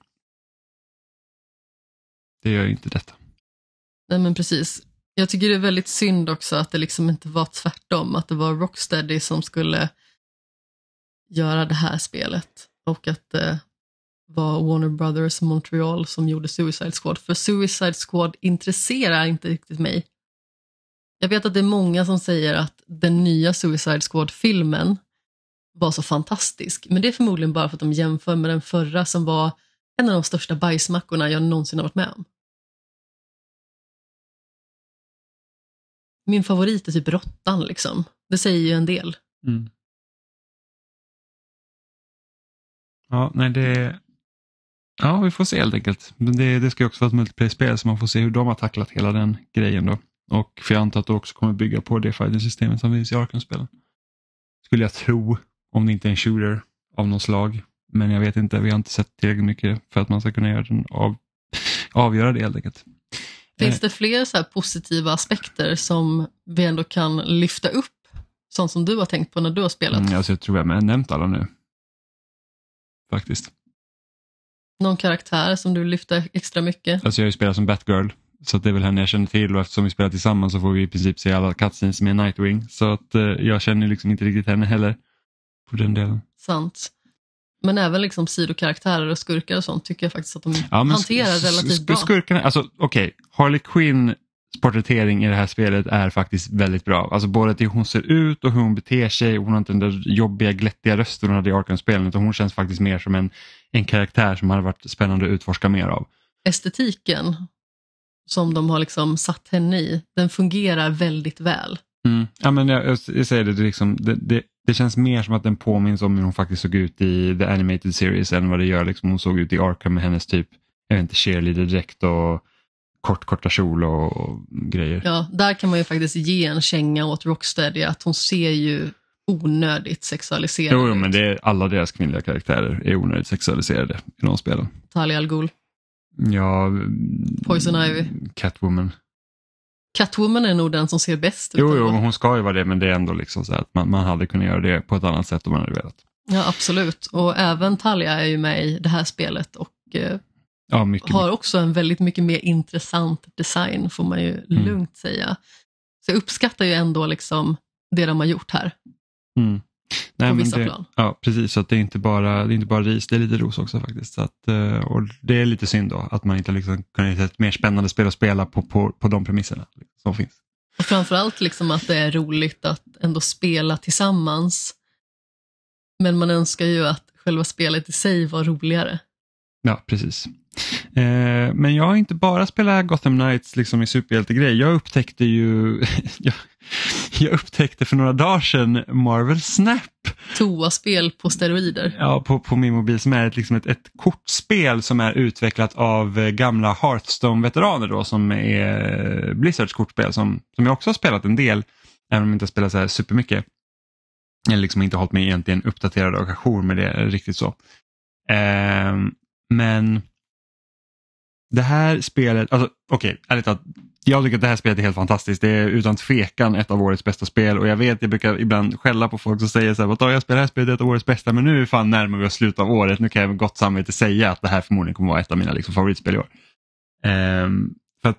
Det gör inte detta. Nej men precis. Jag tycker det är väldigt synd också att det liksom inte var tvärtom, att det var Rocksteady som skulle göra det här spelet och att det var Warner Brothers Montreal som gjorde Suicide Squad. För Suicide Squad intresserar inte riktigt mig. Jag vet att det är många som säger att den nya Suicide Squad-filmen var så fantastisk, men det är förmodligen bara för att de jämför med den förra som var en av de största bajsmackorna jag någonsin har varit med om. Min favorit är typ råttan liksom. Det säger ju en del. Mm. Ja, nej det... Ja, vi får se helt enkelt. Men det, det ska ju också vara ett multiplayer-spel så man får se hur de har tacklat hela den grejen då. Och för jag antar att det också kommer bygga på det fighting-systemet som finns i Arkham-spelen. Skulle jag tro, om det inte är en shooter av något slag. Men jag vet inte, vi har inte sett tillräckligt mycket för att man ska kunna göra den av, avgöra det helt enkelt. Finns det fler så positiva aspekter som vi ändå kan lyfta upp? Sånt som du har tänkt på när du har spelat? Mm, alltså jag tror jag har nämnt alla nu. Faktiskt. Någon karaktär som du lyfter extra mycket? Alltså jag har ju spelat som Batgirl. Så det är väl henne jag känner till och eftersom vi spelar tillsammans så får vi i princip se alla cutscenes med Nightwing. Så att eh, jag känner liksom inte riktigt henne heller. På den delen. Sant. Men även liksom sidokaraktärer och skurkar och sånt tycker jag faktiskt att de ja, hanterar relativt bra. Skurkarna, alltså okej, okay. Harley Quinn porträttering i det här spelet är faktiskt väldigt bra. Alltså både till hur hon ser ut och hur hon beter sig. Hon har inte den där jobbiga glättiga rösten hon hade i Arkham-spelen utan hon känns faktiskt mer som en, en karaktär som hade varit spännande att utforska mer av. Estetiken som de har liksom satt henne i, den fungerar väldigt väl. Mm. Ja, men jag, jag, jag säger det, det, liksom, det, det, det, känns mer som att den påminns om hur hon faktiskt såg ut i The Animated Series än vad det gör liksom hon såg ut i Arkham med hennes typ, jag vet inte, cheerleader-dräkt och kort, korta kjol och, och, grejer. Ja, där kan man ju faktiskt ge en känga åt Rocksteady att hon ser ju onödigt sexualiserad ut. Jo, men det är, alla deras kvinnliga karaktärer är onödigt sexualiserade i de spelen. Talia al Ghul. Ja, Poison Ivy. Catwoman. Catwoman är nog den som ser bäst ut. Jo, jo hon ska ju vara det, men det är ändå liksom så att man, man hade kunnat göra det på ett annat sätt om man hade velat. Ja, absolut. Och även Talia är ju med i det här spelet och eh, ja, mycket, har också en väldigt mycket mer intressant design, får man ju mm. lugnt säga. Så jag uppskattar ju ändå liksom det de har gjort här. Mm. Nej, på vissa det, plan. Ja, precis. Så att det, är inte bara, det är inte bara ris, det är lite ros också faktiskt. Så att, eh, och det är lite synd då att man inte liksom kunnat hitta ett mer spännande spel att spela på, på, på de premisserna som finns. Och framförallt liksom att det är roligt att ändå spela tillsammans. Men man önskar ju att själva spelet i sig var roligare. Ja, precis. Eh, men jag har inte bara spelat Gotham Knights liksom i superhjältegrej. Jag upptäckte ju jag, jag, upptäckte för några dagar sedan Marvel Snap. Toaspel på steroider. Ja, på, på min mobil som är ett, liksom ett, ett kortspel som är utvecklat av eh, gamla Hearthstone-veteraner då som är Blizzards kortspel som, som jag också har spelat en del, även om jag inte har spelat så här supermycket. Eller liksom inte hållit mig egentligen uppdaterad och ajour med det riktigt så. Eh, men det här spelet, alltså okej, okay, ärligt talat, jag tycker att det här spelet är helt fantastiskt. Det är utan tvekan ett av årets bästa spel och jag vet, jag brukar ibland skälla på folk som säger så här, jag spelar det här spelet, det är ett av årets bästa, men nu är fan närmare vi oss slutet av året. Nu kan jag med gott samvete säga att det här förmodligen kommer vara ett av mina liksom, favoritspel i år. Um, för att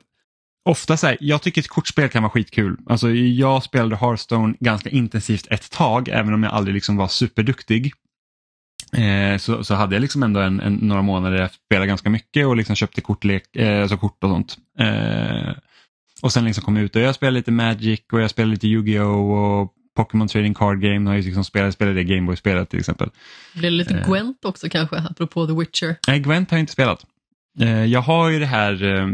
ofta så här, jag tycker ett kortspel kan vara skitkul. Alltså, jag spelade Hearthstone ganska intensivt ett tag, även om jag aldrig liksom var superduktig. Eh, så, så hade jag liksom ändå en, en, några månader där jag spelade ganska mycket och liksom köpte kortlek, eh, alltså kort och sånt. Eh, och sen liksom kom ut och jag spelade lite Magic och jag spelade lite Yu-Gi-Oh! och Pokémon Trading Card Game. Har jag liksom spelat, spelade det Gameboy-spelet till exempel. Blev det lite eh. Gwent också kanske, apropå The Witcher? Nej, Gwent har jag inte spelat. Eh, jag har ju det här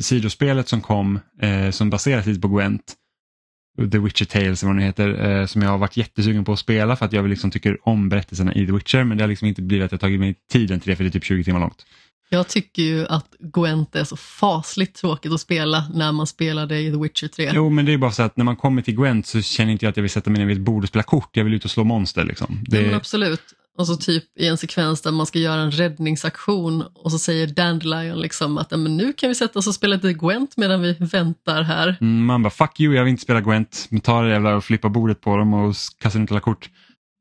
sidospelet som kom som baseras lite på Gwent The Witcher Tales, vad det heter, eh, som jag har varit jättesugen på att spela för att jag liksom tycker om berättelserna i The Witcher, men det har liksom inte blivit att jag tagit mig tiden till det för det är typ 20 timmar långt. Jag tycker ju att Gwent är så fasligt tråkigt att spela när man spelade i The Witcher 3. Jo, men det är bara så att när man kommer till Gwent så känner inte jag att jag vill sätta mig ner vid ett bord och spela kort. Jag vill ut och slå monster. Liksom. Det... Ja, absolut. Och så typ i en sekvens där man ska göra en räddningsaktion och så säger Dandelion liksom att men nu kan vi sätta oss och spela lite Gwent medan vi väntar här. Mm, man bara fuck you, jag vill inte spela Gwent. Men tar det jävla och flippar bordet på dem och kastar ut alla kort.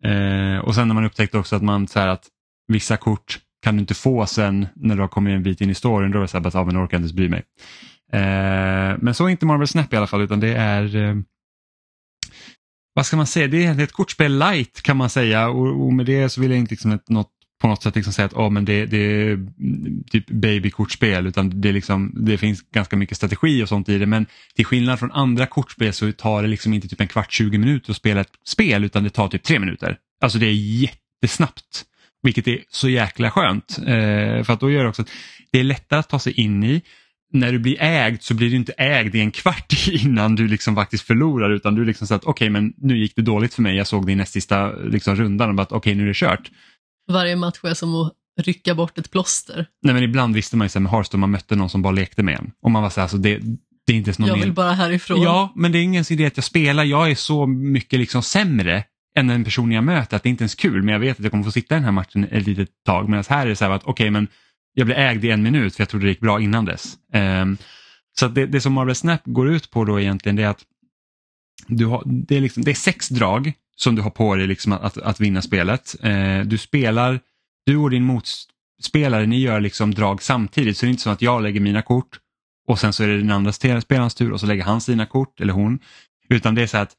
Eh, och sen när man upptäckte också att man så här att vissa kort kan du inte få sen när du har kommit en bit in i storyn. Då är det så här, bara, ah, men orkar inte ens bry mig. Eh, men så är inte Marvel Snap i alla fall utan det är eh, vad ska man säga, det är ett kortspel light kan man säga och, och med det så vill jag inte liksom något, på något sätt liksom säga att oh, men det, det är typ babykortspel utan det, liksom, det finns ganska mycket strategi och sånt i det men till skillnad från andra kortspel så tar det liksom inte typ en kvart, 20 minuter att spela ett spel utan det tar typ tre minuter. Alltså det är jättesnabbt vilket är så jäkla skönt. Eh, för att då gör det också att det är lättare att ta sig in i när du blir ägd så blir du inte ägd i en kvart innan du liksom faktiskt förlorar utan du liksom så att okej okay, men nu gick det dåligt för mig, jag såg det i näst sista liksom, rundan och bara okej okay, nu är det kört. Varje match är som att rycka bort ett plåster. Nej men ibland visste man ju så med Hearthstone, man mötte någon som bara lekte med en och man var så här, alltså det, det är inte någon Jag vill bara härifrån. Ja, men det är ingen idé att jag spelar, jag är så mycket liksom sämre än den personen jag möter att det är inte ens kul men jag vet att jag kommer få sitta i den här matchen ett litet tag medan här är det så här att okej okay, men jag blev ägd i en minut för jag trodde det gick bra innan dess. Um, så det, det som Marvel Snap går ut på då egentligen det är att du har, det, är liksom, det är sex drag som du har på dig liksom att, att, att vinna spelet. Uh, du spelar, du och din motspelare, ni gör liksom drag samtidigt så det är inte så att jag lägger mina kort och sen så är det den andra spelarens tur och så lägger han sina kort eller hon. Utan det är så att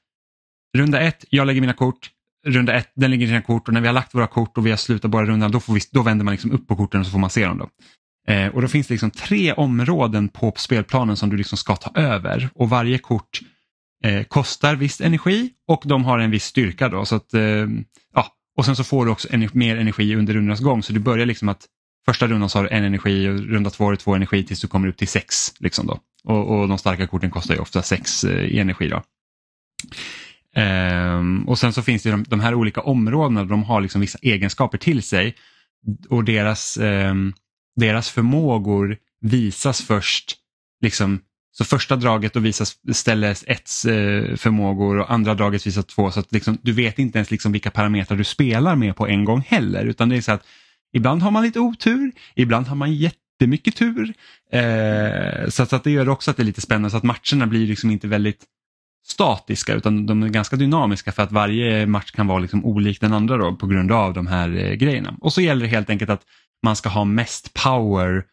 runda ett, jag lägger mina kort, runda ett, den lägger sina kort och när vi har lagt våra kort och vi har slutat bara rundan då, får vi, då vänder man liksom upp på korten och så får man se dem. Då. Eh, och då finns det liksom tre områden på spelplanen som du liksom ska ta över och varje kort eh, kostar viss energi och de har en viss styrka. Då, så att, eh, ja. Och sen så får du också ener mer energi under rundornas gång så du börjar liksom att första rundan så har du en energi och runda två har du två energi tills du kommer upp till sex. Liksom då. Och, och de starka korten kostar ju ofta sex eh, i energi. Då. Um, och sen så finns det de, de här olika områdena, de har liksom vissa egenskaper till sig. Och deras, um, deras förmågor visas först, liksom, så första draget då visas ställes ett uh, förmågor och andra draget visas två. Så att liksom, du vet inte ens liksom vilka parametrar du spelar med på en gång heller. Utan det är så att ibland har man lite otur, ibland har man jättemycket tur. Uh, så, så att det gör också att det är lite spännande. Så att matcherna blir liksom inte väldigt statiska utan de är ganska dynamiska för att varje match kan vara liksom olik den andra då, på grund av de här eh, grejerna. Och så gäller det helt enkelt att man ska ha mest power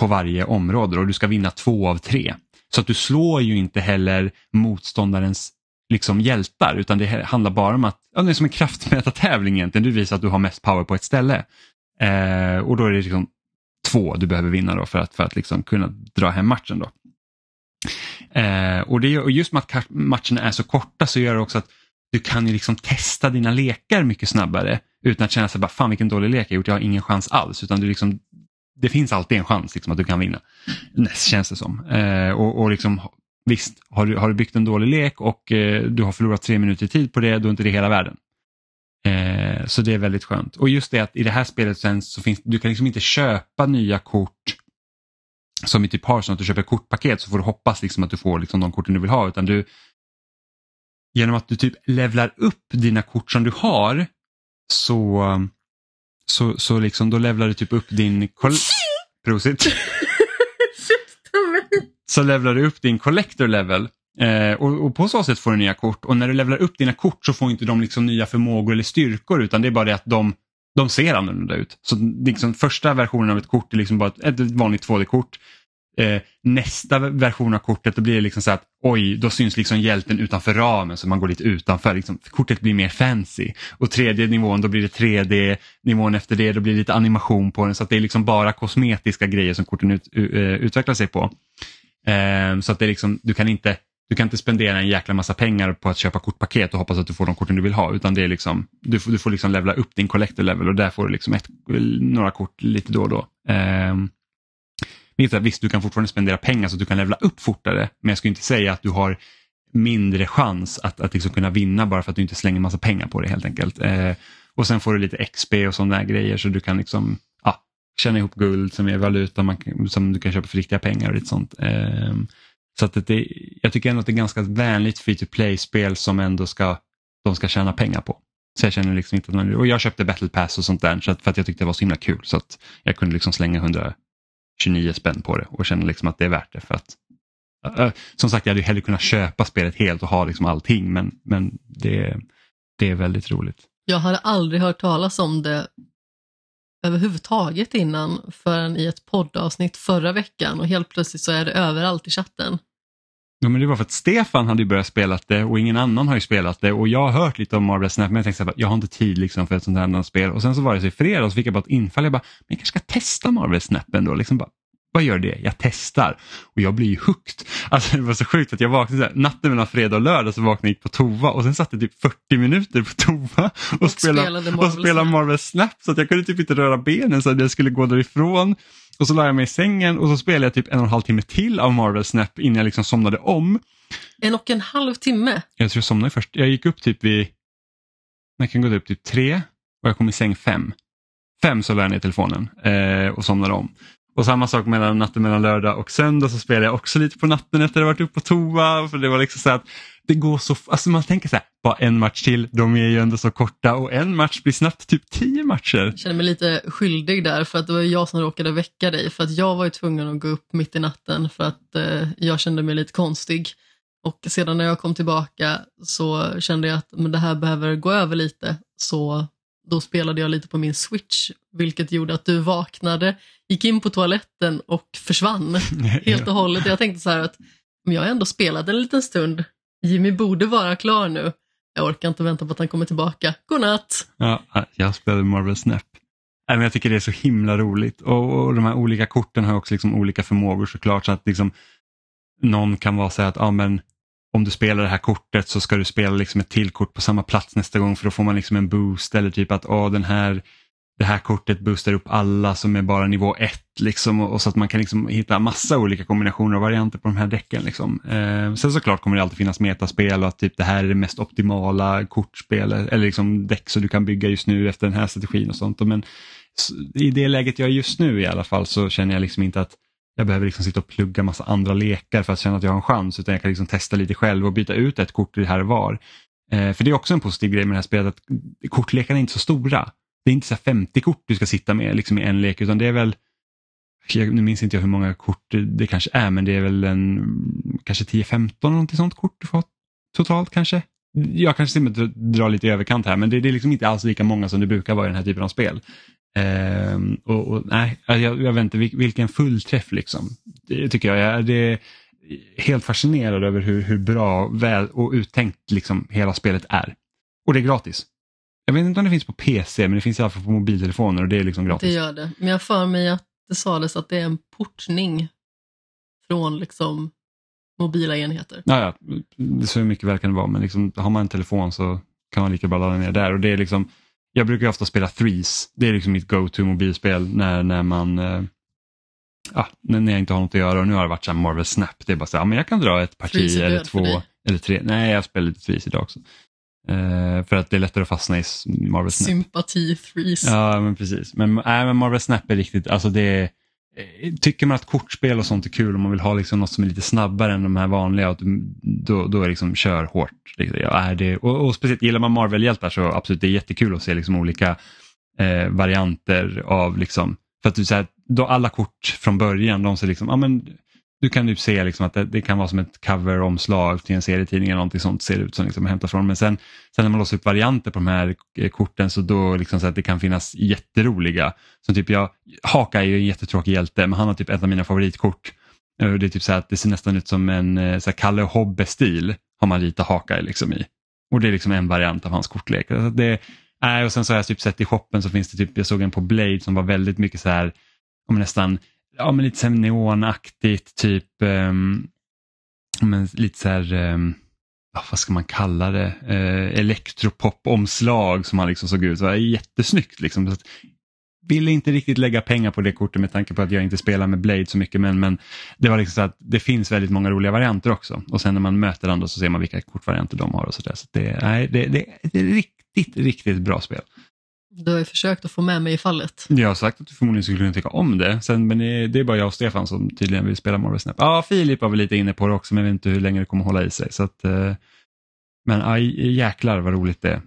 på varje område och du ska vinna två av tre. Så att du slår ju inte heller motståndarens liksom hjältar utan det handlar bara om att, ja, det är som en kraftmätartävling egentligen, du visar att du har mest power på ett ställe. Eh, och då är det liksom två du behöver vinna då för att, för att liksom kunna dra hem matchen. Då. Eh, och, det, och just med att matcherna är så korta så gör det också att du kan ju liksom testa dina lekar mycket snabbare utan att känna sig bara fan vilken dålig lek jag gjort, jag har ingen chans alls. Utan du liksom, det finns alltid en chans liksom, att du kan vinna. Näst känns det som. Eh, och, och liksom, visst, har du, har du byggt en dålig lek och eh, du har förlorat tre minuter tid på det, då är inte det hela världen. Eh, så det är väldigt skönt. Och just det att i det här spelet sen så finns du kan liksom inte köpa nya kort som i typ Hearthstone, att du köper kortpaket så får du hoppas liksom att du får liksom de korten du vill ha. Utan du, genom att du typ levlar upp dina kort som du har så, så, så liksom då levlar du typ upp din... Prosit. så levlar du upp din collector level eh, och, och, på så sätt får du nya kort och när du levlar upp dina kort så får inte de liksom nya förmågor eller styrkor utan det är bara det att de, de ser annorlunda ut. Så liksom, första versionen av ett kort är liksom bara ett, ett vanligt 2D-kort. Eh, nästa version av kortet då blir det liksom så att oj, då syns liksom hjälten utanför ramen så man går lite utanför. Liksom, kortet blir mer fancy. Och tredje nivån då blir det 3D, nivån efter det då blir det lite animation på den så att det är liksom bara kosmetiska grejer som korten ut, uh, utvecklar sig på. Eh, så att det är liksom, du kan inte du kan inte spendera en jäkla massa pengar på att köpa kortpaket och hoppas att du får de korten du vill ha utan det är liksom, du, får, du får liksom levla upp din collector level och där får du liksom ett, några kort lite då och då. Um, visst, du kan fortfarande spendera pengar så att du kan levla upp fortare men jag skulle inte säga att du har mindre chans att, att liksom kunna vinna bara för att du inte slänger massa pengar på det helt enkelt. Eh, och sen får du lite XP och sådana grejer så du kan liksom ja, tjäna ihop guld som är valuta man, som du kan köpa för riktiga pengar och lite sånt. Eh, så att det, jag tycker ändå att det är ganska vänligt free to play-spel som ändå ska, de ska tjäna pengar på. Så jag känner liksom inte att man, och jag köpte battle pass och sånt där så att, för att jag tyckte det var så himla kul så att jag kunde liksom slänga 129 spänn på det och känna liksom att det är värt det för att äh, som sagt jag hade ju hellre kunnat köpa spelet helt och ha liksom allting men, men det, det är väldigt roligt. Jag hade aldrig hört talas om det överhuvudtaget innan förrän i ett poddavsnitt förra veckan och helt plötsligt så är det överallt i chatten. Ja, men det var för att Stefan hade ju börjat spela det och ingen annan har ju spelat det. Och jag har hört lite om Marvel Snap men jag tänkte att jag har inte tid liksom för ett sånt här annat spel. Och sen så var det så i fredags så fick jag bara ett infall, jag bara, men jag kanske ska testa Marvel Snap ändå, liksom bara, vad gör det? Jag testar och jag blir ju hooked. Alltså det var så sjukt att jag vaknade så här, natten mellan fredag och lördag så vaknade jag gick på tova och sen satt jag typ 40 minuter på tova och, Och spelade, spelade Marvel och spelade. Marvel Snap så att jag kunde typ inte röra benen så att jag skulle gå därifrån. Och så la jag mig i sängen och så spelade jag typ en och en halv timme till av Marvel Snap innan jag liksom somnade om. En och en halv timme. Jag tror jag somnade först. Jag gick upp typ vid, jag kan gå upp typ tre och jag kom i säng fem. Fem så la jag ner telefonen eh, och somnade om. Och samma sak mellan natten mellan lördag och söndag så spelade jag också lite på natten efter att jag varit uppe på toa. För det var liksom så att det går så, alltså man tänker så här, bara en match till, de är ju ändå så korta och en match blir snabbt typ tio matcher. Jag känner mig lite skyldig där för att det var jag som råkade väcka dig för att jag var ju tvungen att gå upp mitt i natten för att eh, jag kände mig lite konstig. Och sedan när jag kom tillbaka så kände jag att men det här behöver gå över lite så då spelade jag lite på min switch vilket gjorde att du vaknade, gick in på toaletten och försvann helt och hållet. Jag tänkte så här att men jag ändå spelat en liten stund, Jimmy borde vara klar nu. Jag orkar inte vänta på att han kommer tillbaka. Godnatt! Ja, jag spelade Marvel Snap. Jag tycker det är så himla roligt och, och de här olika korten har också liksom olika förmågor såklart. Så att liksom, någon kan vara så här att ja, men om du spelar det här kortet så ska du spela liksom ett till kort på samma plats nästa gång för då får man liksom en boost eller typ att oh, den här, det här kortet boostar upp alla som är bara nivå 1 liksom, och, och så att man kan liksom hitta massa olika kombinationer och varianter på de här däcken. Liksom. Eh, sen såklart kommer det alltid finnas metaspel och att typ det här är det mest optimala kortspel eller liksom däck som du kan bygga just nu efter den här strategin och sånt. Men i det läget jag är just nu i alla fall så känner jag liksom inte att jag behöver liksom sitta och plugga massa andra lekar för att känna att jag har en chans utan jag kan liksom testa lite själv och byta ut ett kort här och var. Eh, för det är också en positiv grej med det här spelet att kortlekarna är inte så stora. Det är inte så här 50 kort du ska sitta med liksom i en lek utan det är väl jag, nu minns inte jag hur många kort det, kanske är men det är väl en kanske 10-15 någonting sånt kort du får totalt kanske. Jag kanske drar lite i överkant här men det, det är liksom inte alls lika många som det brukar vara i den här typen av spel. Ehm, och, och, nej, jag, jag vet inte, vil- vilken fullträff liksom. Det tycker jag. jag det är helt fascinerad över hur, hur bra väl och uttänkt liksom hela spelet är. Och det är gratis. Jag vet inte om det finns på PC men det finns i alla fall på mobiltelefoner och det är liksom Det gratis. gör det. Men jag för mig att det sades att det är en portning från liksom mobila enheter. Ja, ja, det så mycket väl kan det vara men liksom, har man en telefon så kan man lika bra ladda ner där. Och det är liksom, jag brukar ofta spela Threes, det är liksom mitt go-to mobilspel när, när man eh, ja, när jag inte har något att göra och nu har det varit så Marvel Snap. Det är bara så här, men jag kan dra ett parti eller två eller tre. Nej, jag spelar lite Threes idag också. Eh, för att det är lättare att fastna i Marvel Snap. Sympati threes. Ja, men precis. Men, nej, men Marvel Snap är riktigt, alltså det är, Eh, tycker man att kortspel och sånt är kul och man vill ha liksom något som är lite snabbare än de här vanliga, då, då är liksom kör hårt. Liksom, är det, och, och speciellt gillar man Marvel-hjältar så absolut det är jättekul att se liksom olika eh, varianter av liksom, för att du säger då alla kort från början, de ser liksom, ja men du kan ju se liksom att det, det kan vara som ett coveromslag till en serietidning eller någonting sånt ser det ut som liksom hämtat från. Men sen, sen när man låser upp varianter på de här eh, korten så då liksom så att det kan finnas jätteroliga. Som typ jag, Haka är ju en jättetråkig hjälte men han har typ ett av mina favoritkort. Eh, det är typ så att det ser nästan ut som en eh, så här Kalle Hobbe-stil har man ritat Haka liksom i. Och det är liksom en variant av hans kortlek. Så det, äh, och sen så har jag typ sett i shoppen så finns det typ, jag såg en på Blade som var väldigt mycket så här, om nästan, ja men lite så här neonaktigt, typ, um, men lite så här, um, vad ska man kalla det, uh, elektropop-omslag som han liksom såg ut. Så här, jättesnyggt liksom. Så att, ville inte riktigt lägga pengar på det kortet med tanke på att jag inte spelar med Blade så mycket men, men det var liksom så att det finns väldigt många roliga varianter också och sen när man möter andra så ser man vilka kortvarianter de har och sådär. Så det, nej, det, det, det är ett riktigt, riktigt bra spel. Du har ju försökt att få med mig i fallet. Jag har sagt att du förmodligen skulle kunna tycka om det, sen, men det, är bara jag och Stefan som tydligen vill spela Marvel Snap. Ja, Filip var väl lite inne på det också men jag vet inte hur länge det kommer hålla i sig. Så att, eh, men aj, jäklar vad roligt det är.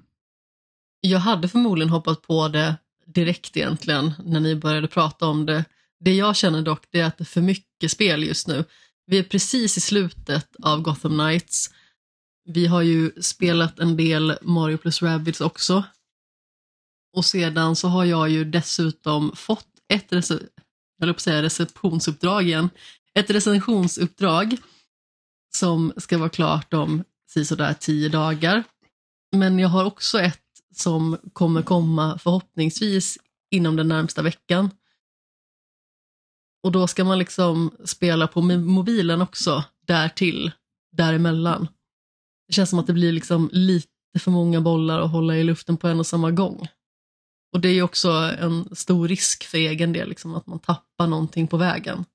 Jag hade förmodligen hoppat på det direkt egentligen när ni började prata om det. Det jag känner dock det är att det är för mycket spel just nu. Vi är precis i slutet av Gotham Knights. Vi har ju spelat en del Mario plus Rabbids också. Och sedan så har jag ju dessutom fått ett rece- jag säga receptionsuppdrag igen. Ett recensionsuppdrag som ska vara klart om sådär tio dagar. Men jag har också ett som kommer komma förhoppningsvis inom den närmsta veckan. Och då ska man liksom spela på mobilen också, därtill, däremellan. Det känns som att det blir liksom lite för många bollar att hålla i luften på en och samma gång. Och det är ju också en stor risk för egen del, liksom, att man tappar någonting på vägen.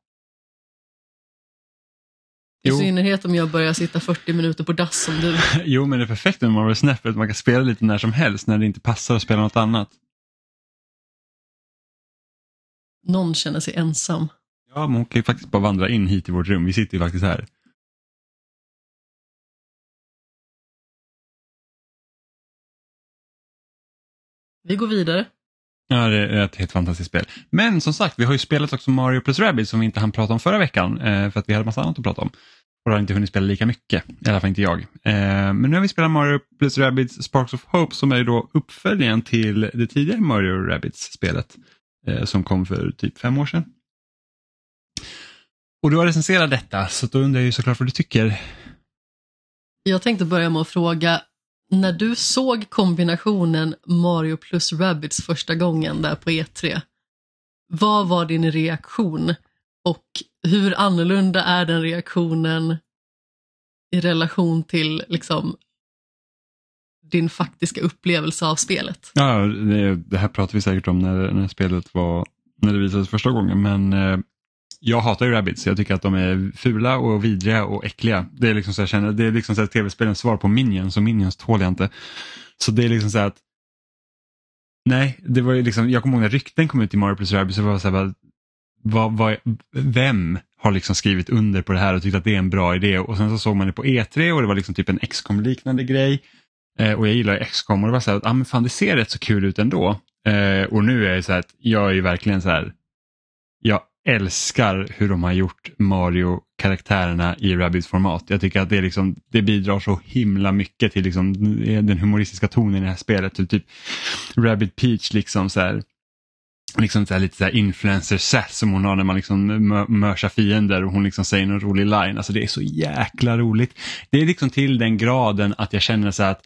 I Jo. synnerhet om jag börjar sitta 40 minuter på dass som du. Jo, men det är perfekt med Marvel Snap för att man kan spela lite när som helst när det inte passar att spela något annat. Någon känner sig ensam. Ja, men hon kan ju faktiskt bara vandra in hit i vårt rum. Vi sitter ju faktiskt här. Vi går vidare. Ja, det är ett helt fantastiskt spel. Men som sagt, vi har ju spelat också Mario plus Rabbids som vi inte hann prata om förra veckan eh, för att vi hade massa annat att prata om. Och har inte hunnit spela lika mycket, i alla fall inte jag. Eh, men nu har vi spelat Mario plus Rabbids Sparks of Hope som är då uppföljaren till det tidigare Mario Rabbids-spelet eh, som kom för typ fem år sedan. Och du har recenserat detta, så då undrar jag ju såklart vad du tycker. Jag tänkte börja med att fråga, när du såg kombinationen Mario plus Rabbids första gången där på E3, vad var din reaktion? Och hur annorlunda är den reaktionen i relation till liksom, din faktiska upplevelse av spelet? Ja, det, det här pratar vi säkert om när, när spelet var, när det visades första gången, men eh, jag hatar ju Rabbids. Jag tycker att de är fula och vidriga och äckliga. Det är liksom så jag känner, det är liksom så tv-spelens svar på Minions och Minions tål jag inte. Så det är liksom så att Nej, det var ju liksom, jag kommer ihåg när rykten kom ut i Mario plus Rabbids så var så här, vad, vad, vem har liksom skrivit under på det här och tyckt att det är en bra idé och sen så såg man det på E3 och det var liksom typ en XCOM liknande grej. Eh, och jag gillar ju XCOM och det var så här att ah, men fan, det ser rätt så kul ut ändå. Eh, och nu är det så här att jag är ju verkligen så här, jag älskar hur de har gjort Mario-karaktärerna i Rabbids format. Jag tycker att det, liksom, det bidrar så himla mycket till liksom den humoristiska tonen i det här spelet. Typ, typ Rabbit Peach liksom så här, liksom så här, lite så här influencer sass som hon har när man liksom mörsar fiender och hon liksom säger någon rolig line. Alltså det är så jäkla roligt. Det är liksom till den graden att jag känner så här att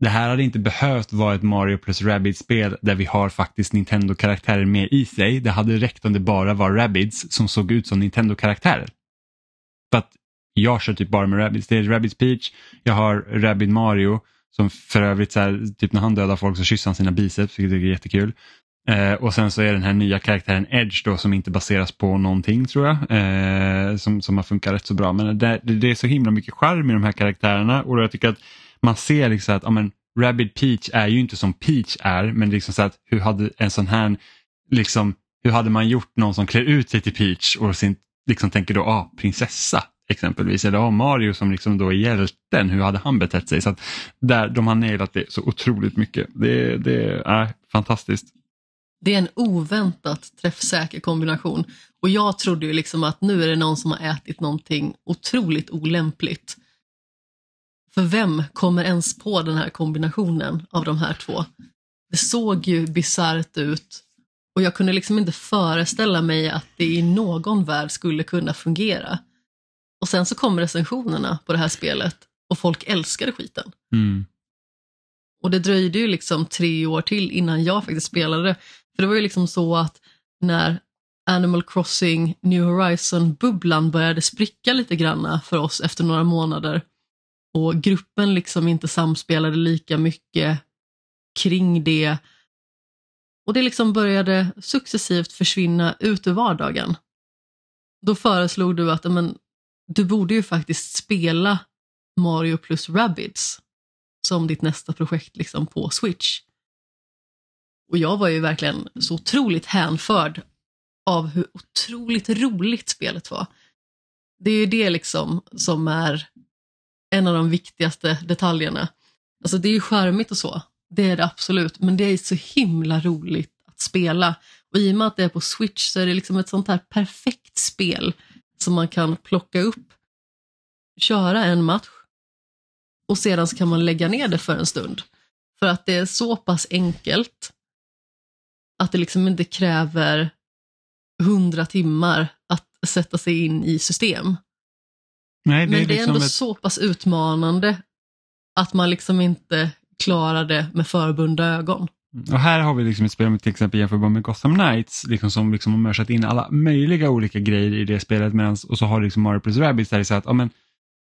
det här hade inte behövt vara ett Mario plus Rabbids-spel där vi har faktiskt Nintendo-karaktärer med i sig. Det hade räckt om det bara var Rabbids som såg ut som Nintendo-karaktärer. För att jag kör typ bara med Rabbids. Det är Rabbids Peach, jag har Rabbid Mario som för övrigt så här, typ när han dödar folk så kysser han sina biceps vilket är jättekul. Eh, och sen så är den här nya karaktären Edge då som inte baseras på någonting tror jag. Eh, som, som har funkat rätt så bra. Men det, det är så himla mycket charm i de här karaktärerna och jag tycker att man ser liksom att ja, men, Peach är ju inte som Peach är men liksom så att hur hade en sån här liksom hur hade man gjort någon som klär ut sig till Peach och sin, liksom tänker då ah, prinsessa exempelvis eller ah, Mario som liksom då är hjälten, hur hade han betett sig? Så att där, de har nailat det så otroligt mycket. Det, det är fantastiskt. Det är en oväntat träffsäker kombination. Och jag trodde ju liksom att nu är det någon som har ätit någonting otroligt olämpligt. För vem kommer ens på den här kombinationen av de här två? Det såg ju bisarrt ut och jag kunde liksom inte föreställa mig att det i någon värld skulle kunna fungera. Och sen så kom recensionerna på det här spelet och folk älskade skiten. Mm. Och det dröjde ju liksom tre år till innan jag faktiskt spelade det. För det var ju liksom så att när Animal Crossing New Horizon-bubblan började spricka lite granna för oss efter några månader och gruppen liksom inte samspelade lika mycket kring det och det liksom började successivt försvinna ut ur vardagen. Då föreslog du att men, du borde ju faktiskt spela Mario plus Rabbids som ditt nästa projekt liksom på Switch. Och jag var ju verkligen så otroligt hänförd av hur otroligt roligt spelet var. Det är ju det liksom som är en av de viktigaste detaljerna. Alltså det är ju charmigt och så, det är det absolut, men det är så himla roligt att spela. Och i och med att det är på Switch så är det liksom ett sånt här perfekt spel som man kan plocka upp, köra en match och sedan så kan man lägga ner det för en stund. För att det är så pass enkelt att det liksom inte kräver hundra timmar att sätta sig in i system. Nej, det Men är det är liksom ändå ett, så pass utmanande att man liksom inte klarar det med förbundna ögon. och här har vi liksom ett spel med till exempel jämförbart med Gotham Knights liksom som liksom har mörsat in alla möjliga olika grejer i det spelet medans, och så har liksom Mario plus Rabbids där det är så att ja, men,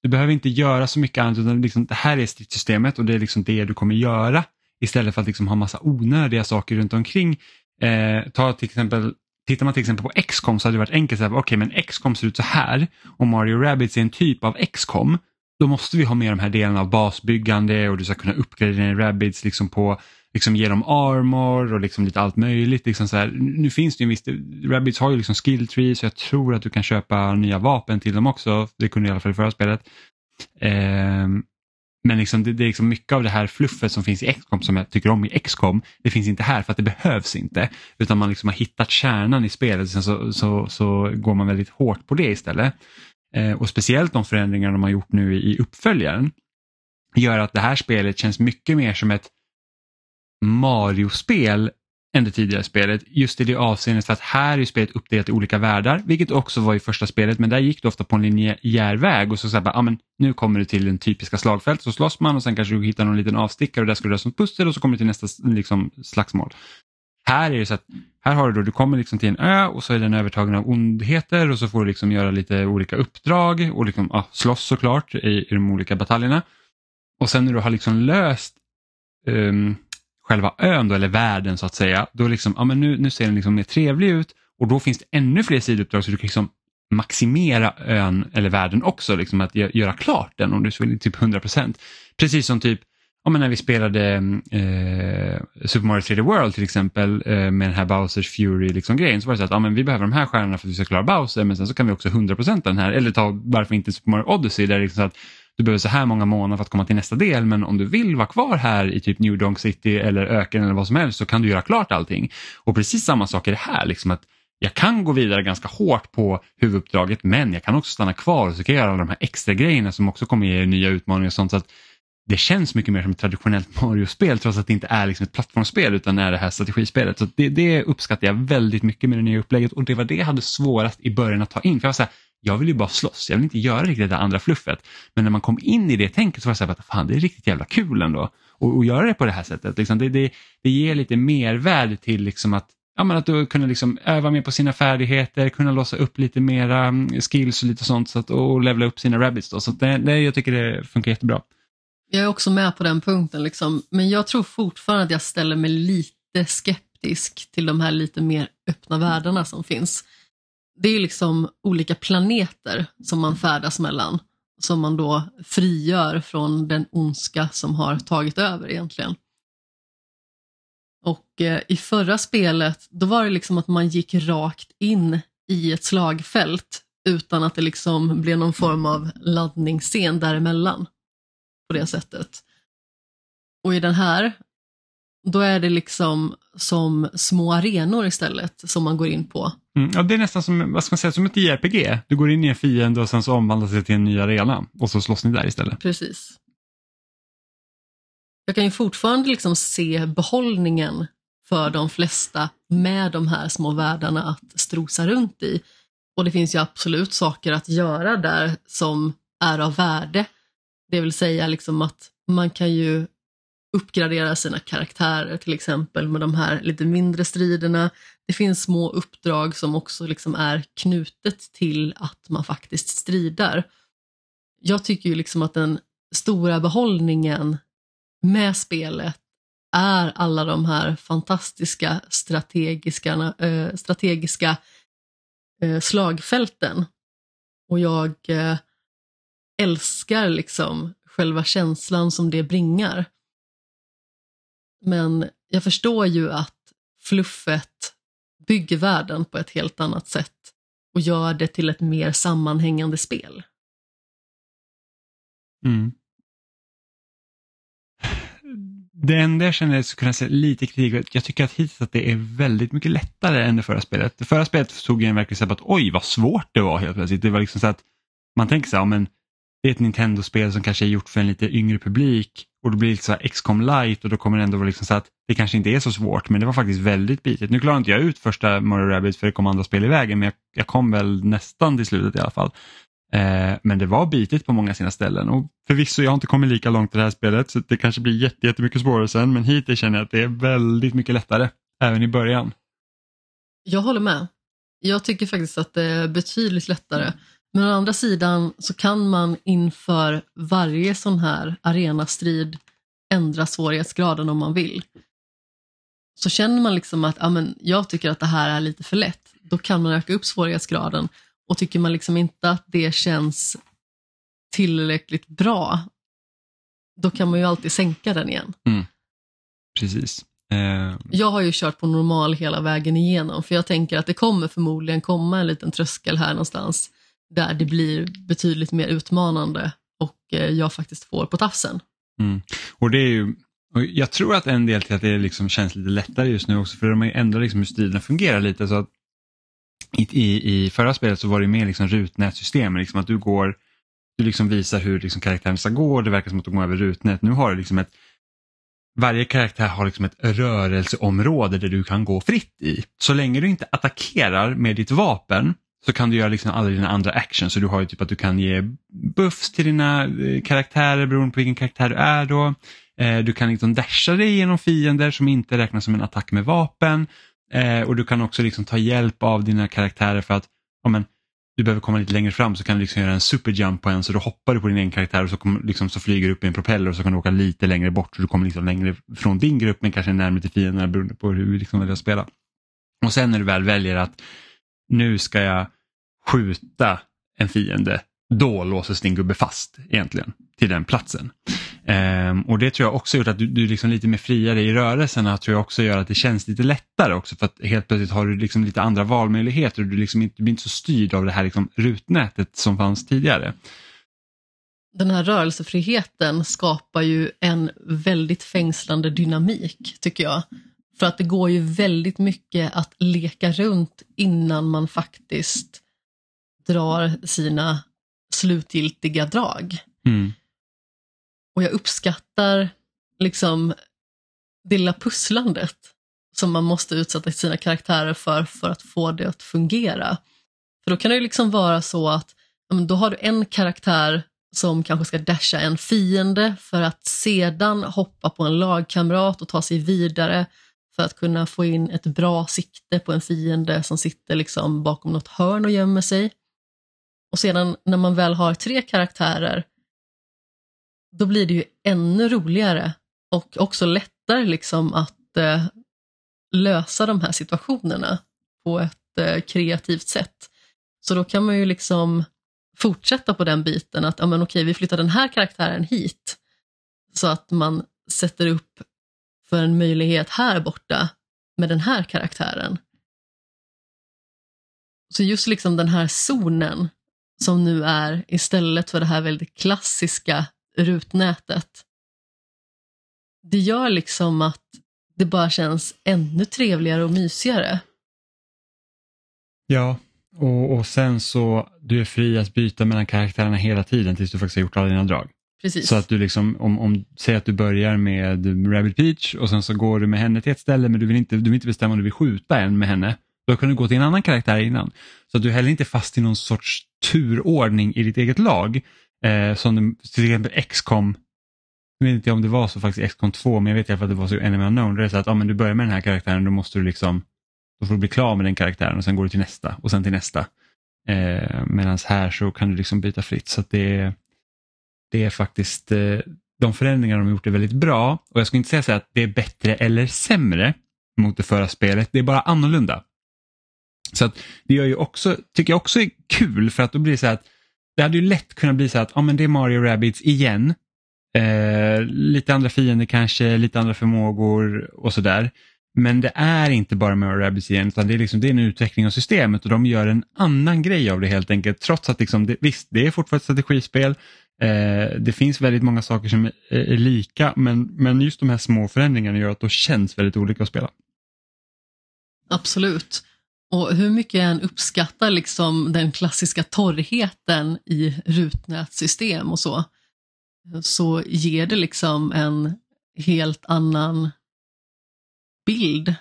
du behöver inte göra så mycket annat utan liksom, det här är stridssystemet och det är liksom det du kommer göra istället för att liksom ha massa onödiga saker runt omkring. Eh, ta till exempel Tittar man till exempel på XCOM så hade det varit enkelt att säga, okej men XCOM ser ut så här och Mario Rabbids är en typ av XCOM. Då måste vi ha med de här delarna av basbyggande och du ska kunna uppgradera dina Rabbids liksom på, liksom ge dem armor och liksom lite allt möjligt. Liksom så här. Nu finns det ju en viss, Rabbids har ju liksom skill tree så jag tror att du kan köpa nya vapen till dem också. Det kunde i alla fall i förra spelet. Eh, men liksom det, det är liksom mycket av det här fluffet som finns i XCOM som jag tycker om i XCOM. Det finns inte här för att det behövs inte. Utan man liksom har hittat kärnan i spelet sen så, så, så går man väldigt hårt på det istället. Eh, och speciellt de förändringar de har gjort nu i, i uppföljaren gör att det här spelet känns mycket mer som ett Mario-spel än det tidigare spelet. Just i det avseendet för att här är spelet uppdelat i olika världar, vilket också var i första spelet, men där gick det ofta på en linjär väg och så säger ah, men nu kommer du till den typiska slagfält, så slåss man och sen kanske du hittar någon liten avstickare och där ska du lösa ett pussel och så kommer du till nästa liksom, slagsmål. Här är det så att här har du då, du kommer liksom till en ö och så är den övertagen av ondheter och så får du liksom göra lite olika uppdrag och liksom, ja, slåss såklart i, i de olika bataljerna. Och sen när du har liksom löst um, själva ön då, eller världen så att säga, då liksom, ja men nu, nu ser den liksom mer trevlig ut och då finns det ännu fler sidouppdrag så du kan liksom maximera ön eller världen också, liksom att göra klart den om du så vill, typ 100%. Precis som typ Ja, men när vi spelade eh, Super Mario 3D World till exempel eh, med den här Bowsers Fury liksom grejen så var det så att ja, men vi behöver de här stjärnorna för att vi ska klara Bowser men sen så kan vi också 100% den här eller ta varför inte Super Mario Odyssey där det är liksom så att du behöver så här många månader för att komma till nästa del men om du vill vara kvar här i typ New Donk City eller öken eller vad som helst så kan du göra klart allting. Och precis samma sak är det här, liksom att jag kan gå vidare ganska hårt på huvuduppdraget men jag kan också stanna kvar och så kan jag göra alla de här extra grejerna som också kommer ge nya utmaningar och sånt. Så att det känns mycket mer som ett traditionellt Mario-spel trots att det inte är liksom ett plattformsspel utan är det här strategispelet. Så det, det uppskattar jag väldigt mycket med det nya upplägget och det var det jag hade svårast i början att ta in. För jag var så här, jag vill ju bara slåss, jag vill inte göra riktigt det där andra fluffet. Men när man kom in i det tänket så var jag så här, fan det är riktigt jävla kul ändå. Och, och göra det på det här sättet, liksom, det, det, det ger lite mervärde till liksom att Ja, men att du kunna liksom öva mer på sina färdigheter, kunna låsa upp lite mera mm, skills och lite sånt så att, och levla upp sina rabbits. Då. Så det, det, jag tycker det funkar jättebra. Jag är också med på den punkten, liksom. men jag tror fortfarande att jag ställer mig lite skeptisk till de här lite mer öppna världarna som finns. Det är liksom olika planeter som man färdas mellan, som man då frigör från den ondska som har tagit över egentligen. Och eh, i förra spelet, då var det liksom att man gick rakt in i ett slagfält utan att det liksom blev någon form av laddningsscen däremellan på det sättet. Och i den här, då är det liksom som små arenor istället som man går in på. Mm, ja, det är nästan som, vad ska man säga, som ett JRPG. Du går in i en fiende och sen så omvandlas det till en ny arena och så slåss ni där istället. Precis. Jag kan ju fortfarande liksom se behållningen för de flesta med de här små världarna att strosa runt i. Och det finns ju absolut saker att göra där som är av värde. Det vill säga liksom att man kan ju uppgradera sina karaktärer till exempel med de här lite mindre striderna. Det finns små uppdrag som också liksom är knutet till att man faktiskt strider. Jag tycker ju liksom att den stora behållningen med spelet är alla de här fantastiska strategiska, äh, strategiska äh, slagfälten. Och jag äh, älskar liksom själva känslan som det bringar. Men jag förstår ju att fluffet bygger världen på ett helt annat sätt och gör det till ett mer sammanhängande spel. Mm. Det enda jag känner är kunna säga lite kritik, jag tycker att hittills att det är väldigt mycket lättare än det förra spelet. Det förra spelet tog jag verkligen så att oj vad svårt det var helt plötsligt. Det var liksom så att man tänker så här, men det är ett Nintendo-spel som kanske är gjort för en lite yngre publik och då blir det lite så här XCOM light och då kommer det ändå vara liksom så att det kanske inte är så svårt men det var faktiskt väldigt bitigt. Nu klarade inte jag ut första Mario Rabbit för det kom andra spel i vägen men jag, jag kom väl nästan till slutet i alla fall. Eh, men det var bitigt på många sina ställen och förvisso jag har inte kommit lika långt i det här spelet så det kanske blir jätte, jättemycket svårare sen men hittills känner jag att det är väldigt mycket lättare även i början. Jag håller med. Jag tycker faktiskt att det är betydligt lättare. Men å andra sidan så kan man inför varje sån här arenastrid ändra svårighetsgraden om man vill. Så känner man liksom att ja, men jag tycker att det här är lite för lätt, då kan man öka upp svårighetsgraden. Och tycker man liksom inte att det känns tillräckligt bra, då kan man ju alltid sänka den igen. Precis. Eh, Jag har ju kört på normal hela vägen igenom, för jag tänker att det kommer förmodligen komma en liten tröskel här någonstans där det blir betydligt mer utmanande och eh, jag faktiskt får på tafsen. Mm. Och det är ju, och jag tror att en del till att det liksom känns lite lättare just nu också för de har ju ändrat liksom hur striderna fungerar lite. så att i, i, I förra spelet så var det mer liksom rutnätsystem, liksom att du går, du liksom visar hur liksom karaktären ska gå och det verkar som att de går över rutnät. Nu har du liksom ett varje karaktär har liksom ett rörelseområde där du kan gå fritt i. Så länge du inte attackerar med ditt vapen så kan du göra liksom alla dina andra actions. Så du har ju typ att du kan ge buffs till dina eh, karaktärer beroende på vilken karaktär du är då. Eh, du kan liksom dasha dig genom fiender som inte räknas som en attack med vapen. Eh, och du kan också liksom ta hjälp av dina karaktärer för att ja, men, du behöver komma lite längre fram så kan du liksom göra en superjump på en så då hoppar du på din egen karaktär och så, kommer, liksom, så flyger du upp i en propeller och så kan du åka lite längre bort så du kommer liksom längre från din grupp men kanske närmare till fienderna beroende på hur liksom du liksom väljer att spela. Och sen när du väl väljer att nu ska jag skjuta en fiende, då låses din gubbe fast egentligen till den platsen. Um, och det tror jag också gjort att du, du är liksom lite mer friare i rörelserna tror jag också gör att det känns lite lättare också för att helt plötsligt har du liksom lite andra valmöjligheter och du, liksom inte, du blir inte så styrd av det här liksom rutnätet som fanns tidigare. Den här rörelsefriheten skapar ju en väldigt fängslande dynamik, tycker jag. För att det går ju väldigt mycket att leka runt innan man faktiskt drar sina slutgiltiga drag. Mm. Och jag uppskattar liksom det lilla pusslandet som man måste utsätta sina karaktärer för för att få det att fungera. För då kan det ju liksom vara så att då har du en karaktär som kanske ska dasha en fiende för att sedan hoppa på en lagkamrat och ta sig vidare för att kunna få in ett bra sikte på en fiende som sitter liksom bakom något hörn och gömmer sig. Och sedan när man väl har tre karaktärer då blir det ju ännu roligare och också lättare liksom att eh, lösa de här situationerna på ett eh, kreativt sätt. Så då kan man ju liksom fortsätta på den biten att ja, men okej, vi flyttar den här karaktären hit så att man sätter upp för en möjlighet här borta med den här karaktären. Så just liksom den här zonen som nu är istället för det här väldigt klassiska rutnätet. Det gör liksom att det bara känns ännu trevligare och mysigare. Ja, och, och sen så du är fri att byta mellan karaktärerna hela tiden tills du faktiskt har gjort alla dina drag. Precis. Så att du liksom, om, om, säg att du börjar med Rabbit Peach och sen så går du med henne till ett ställe men du vill inte, du vill inte bestämma om du vill skjuta en med henne. Då kan du gå till en annan karaktär innan. Så att du är heller inte fast i någon sorts turordning i ditt eget lag. Eh, som till exempel XCOM, jag vet inte om det var så faktiskt i XCOM 2 men jag vet i alla fall att det var så i Enemy Unknown. Det är så att ah, men du börjar med den här karaktären då måste du liksom, då får du bli klar med den karaktären och sen går du till nästa och sen till nästa. Eh, Medan här så kan du liksom byta fritt. Så att det är det är faktiskt, eh, de förändringar de har gjort är väldigt bra och jag ska inte säga så att det är bättre eller sämre mot det förra spelet, det är bara annorlunda. Så att det gör ju också, tycker jag också är kul för att då blir det så här att det hade ju lätt kunnat bli så att ja, men det är Mario Rabbids igen. Eh, lite andra fiender kanske, lite andra förmågor och sådär. Men det är inte bara Mario Rabbids igen utan det är, liksom, det är en utveckling av systemet och de gör en annan grej av det helt enkelt. Trots att liksom, det, visst, det är fortfarande ett strategispel. Eh, det finns väldigt många saker som är, är lika men, men just de här små förändringarna gör att det känns väldigt olika att spela. Absolut. Och hur mycket jag än uppskattar liksom den klassiska torrheten i rutnätsystem och så, så ger det liksom en helt annan bild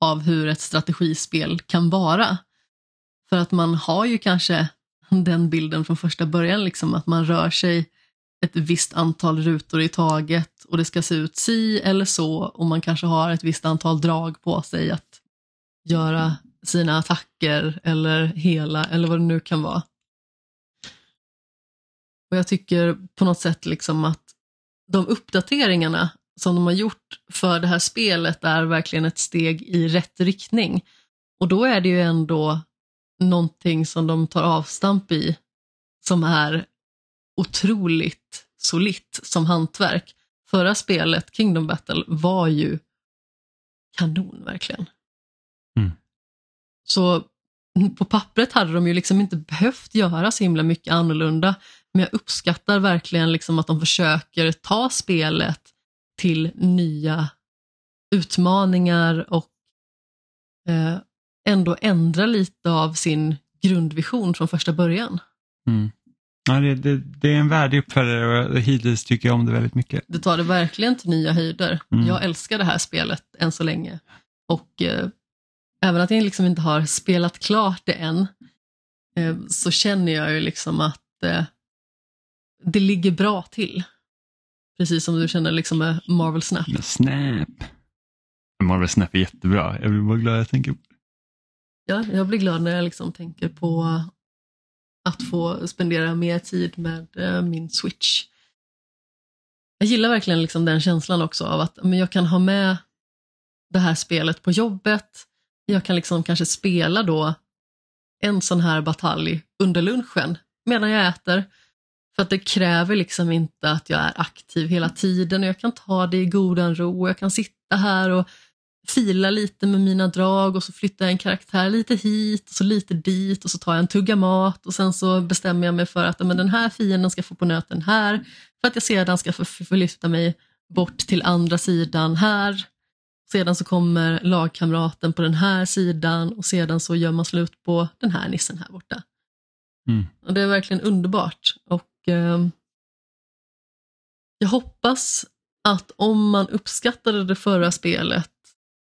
av hur ett strategispel kan vara. För att man har ju kanske den bilden från första början, liksom att man rör sig ett visst antal rutor i taget och det ska se ut si eller så och man kanske har ett visst antal drag på sig att göra sina attacker eller hela eller vad det nu kan vara. Och Jag tycker på något sätt liksom att de uppdateringarna som de har gjort för det här spelet är verkligen ett steg i rätt riktning. Och då är det ju ändå någonting som de tar avstamp i som är otroligt solitt som hantverk. Förra spelet, Kingdom Battle, var ju kanon verkligen. Mm. Så på pappret hade de ju liksom inte behövt göra så himla mycket annorlunda, men jag uppskattar verkligen liksom att de försöker ta spelet till nya utmaningar och eh, ändå ändra lite av sin grundvision från första början. Mm. Ja, det, det, det, är en värdig uppföljare och hittills tycker jag om det väldigt mycket. Det tar det verkligen till nya höjder. Mm. Jag älskar det här spelet än så länge. Och eh, även att jag liksom inte har spelat klart det än, eh, så känner jag ju liksom att eh, det ligger bra till. Precis som du känner liksom med Marvel Snap. Men Snap. Marvel Snap är jättebra. Jag blir bara glad jag tänker på det. Ja, jag blir glad när jag liksom tänker på att få spendera mer tid med eh, min Switch. Jag gillar verkligen liksom den känslan också av att men jag kan ha med det här spelet på jobbet. Jag kan liksom kanske spela då en sån här batalj under lunchen medan jag äter. För att det kräver liksom inte att jag är aktiv hela tiden och jag kan ta det i godan ro. Jag kan sitta här och fila lite med mina drag och så flyttar jag en karaktär lite hit och så lite dit och så tar jag en tugga mat och sen så bestämmer jag mig för att men den här fienden ska få på nöten här för att jag sedan ska få förlyfta mig bort till andra sidan här. Sedan så kommer lagkamraten på den här sidan och sedan så gör man slut på den här nissen här borta. Mm. Och Det är verkligen underbart och eh, jag hoppas att om man uppskattade det förra spelet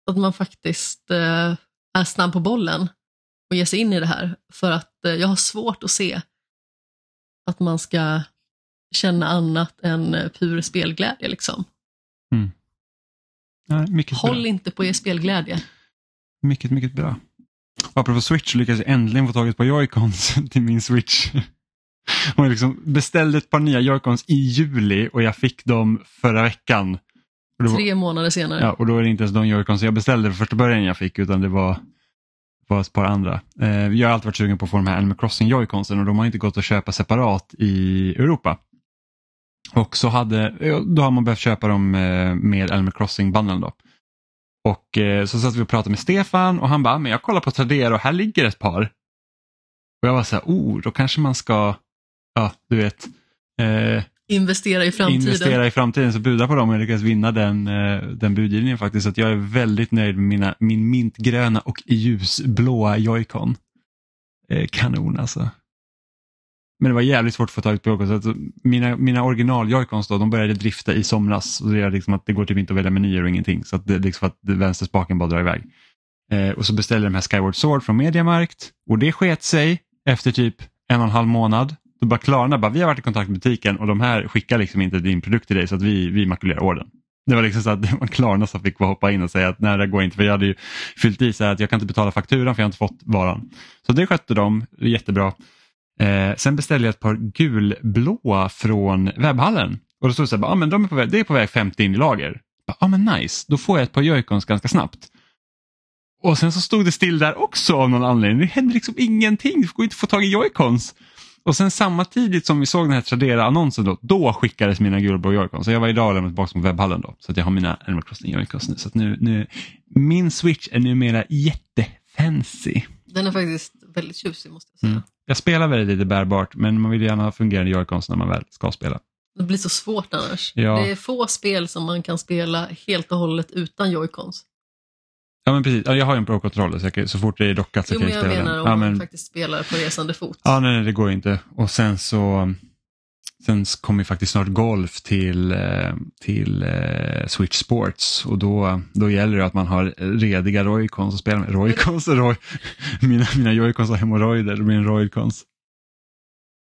att man faktiskt eh, är snabb på bollen och ger sig in i det här. För att eh, jag har svårt att se att man ska känna annat än eh, pur spelglädje. Liksom. Ja, mycket Håll bra. inte på er spelglädje. Mycket, mycket bra. Och apropå Switch lyckades jag äntligen få tag på Joy-Cons till min Switch. Och jag liksom beställde ett par nya Joy-Cons i juli och jag fick dem förra veckan. Var- Tre månader senare. Ja, och då är det inte ens de Joy-Cons jag beställde för första början jag fick utan det var, var ett par andra. Eh, jag har alltid varit sugen på att få de här Animal Crossing Joy-Consen och de har inte gått att köpa separat i Europa. Och så hade, ja, då har man behövt köpa dem eh, med Animal Crossing-bundlen då. Och eh, så satt vi och pratade med Stefan och han bara, men jag kollar på Tradera och här ligger ett par. Och jag var så här, oh, då kanske man ska, ja, du vet, eh, Investera i framtiden. investera i framtiden så buda på dem och jag lyckades vinna den, eh, den budgivningen faktiskt. Så jag är väldigt nöjd med mina, min mintgröna och ljusblåa Joy-Con. Eh, kanon alltså. Men det var jävligt svårt att få tag på Joy-Cons. Alltså, mina, mina original joycons då, de började drifta i somras. Och det, är liksom att det går typ inte att välja menyer och ingenting. Så att det liksom att vänsterspaken bara drar iväg. Eh, och så beställde jag de här Skyward Sword från Mediamarkt och det sket sig efter typ en och en halv månad. Då bara Klarna bara, vi har varit i kontakt med butiken och de här skickar liksom inte din produkt till dig så att vi, vi makulerar ordern. Det var liksom så att det var Klarna som fick hoppa in och säga att nej det går inte för jag hade ju fyllt i så här att jag kan inte betala fakturan för jag har inte fått varan. Så det skötte de jättebra. Eh, sen beställde jag ett par gulblåa från webbhallen och då stod det så här, ah, men de är på väg, det är på väg 50 in i lager. Ja ah, men nice, då får jag ett par joycons ganska snabbt. Och sen så stod det still där också av någon anledning. Det hände liksom ingenting, det går inte att få tag i joycons. Och sen samtidigt som vi såg den här Tradera-annonsen då, då skickades mina gulblå joycons. Så jag var idag och lämnade tillbaka på webbhallen då. Så att jag har mina Animal Crossing joycons nu. Så att nu, nu, min Switch är numera jättefancy. Den är faktiskt väldigt tjusig måste jag säga. Mm. Jag spelar väldigt lite bärbart men man vill gärna ha fungerande Joy-Cons när man väl ska spela. Det blir så svårt annars. Ja. Det är få spel som man kan spela helt och hållet utan joycons. Ja men precis, ja, jag har ju en Pro-kontroller så, jag kan- så fort det är dockat så Jo, kan men jag jag spela menar den. om Ja, man men, faktiskt spelar på resande fot. ja nej, nej det går ju inte. Och sen så Sen kommer ju faktiskt snart golf till, eh, till eh, Switch Sports och då, då gäller det att man har rediga Roycons att spela med. Roycons och Roy, mina, mina Joycons har hemorrojder, det blir en Roycons.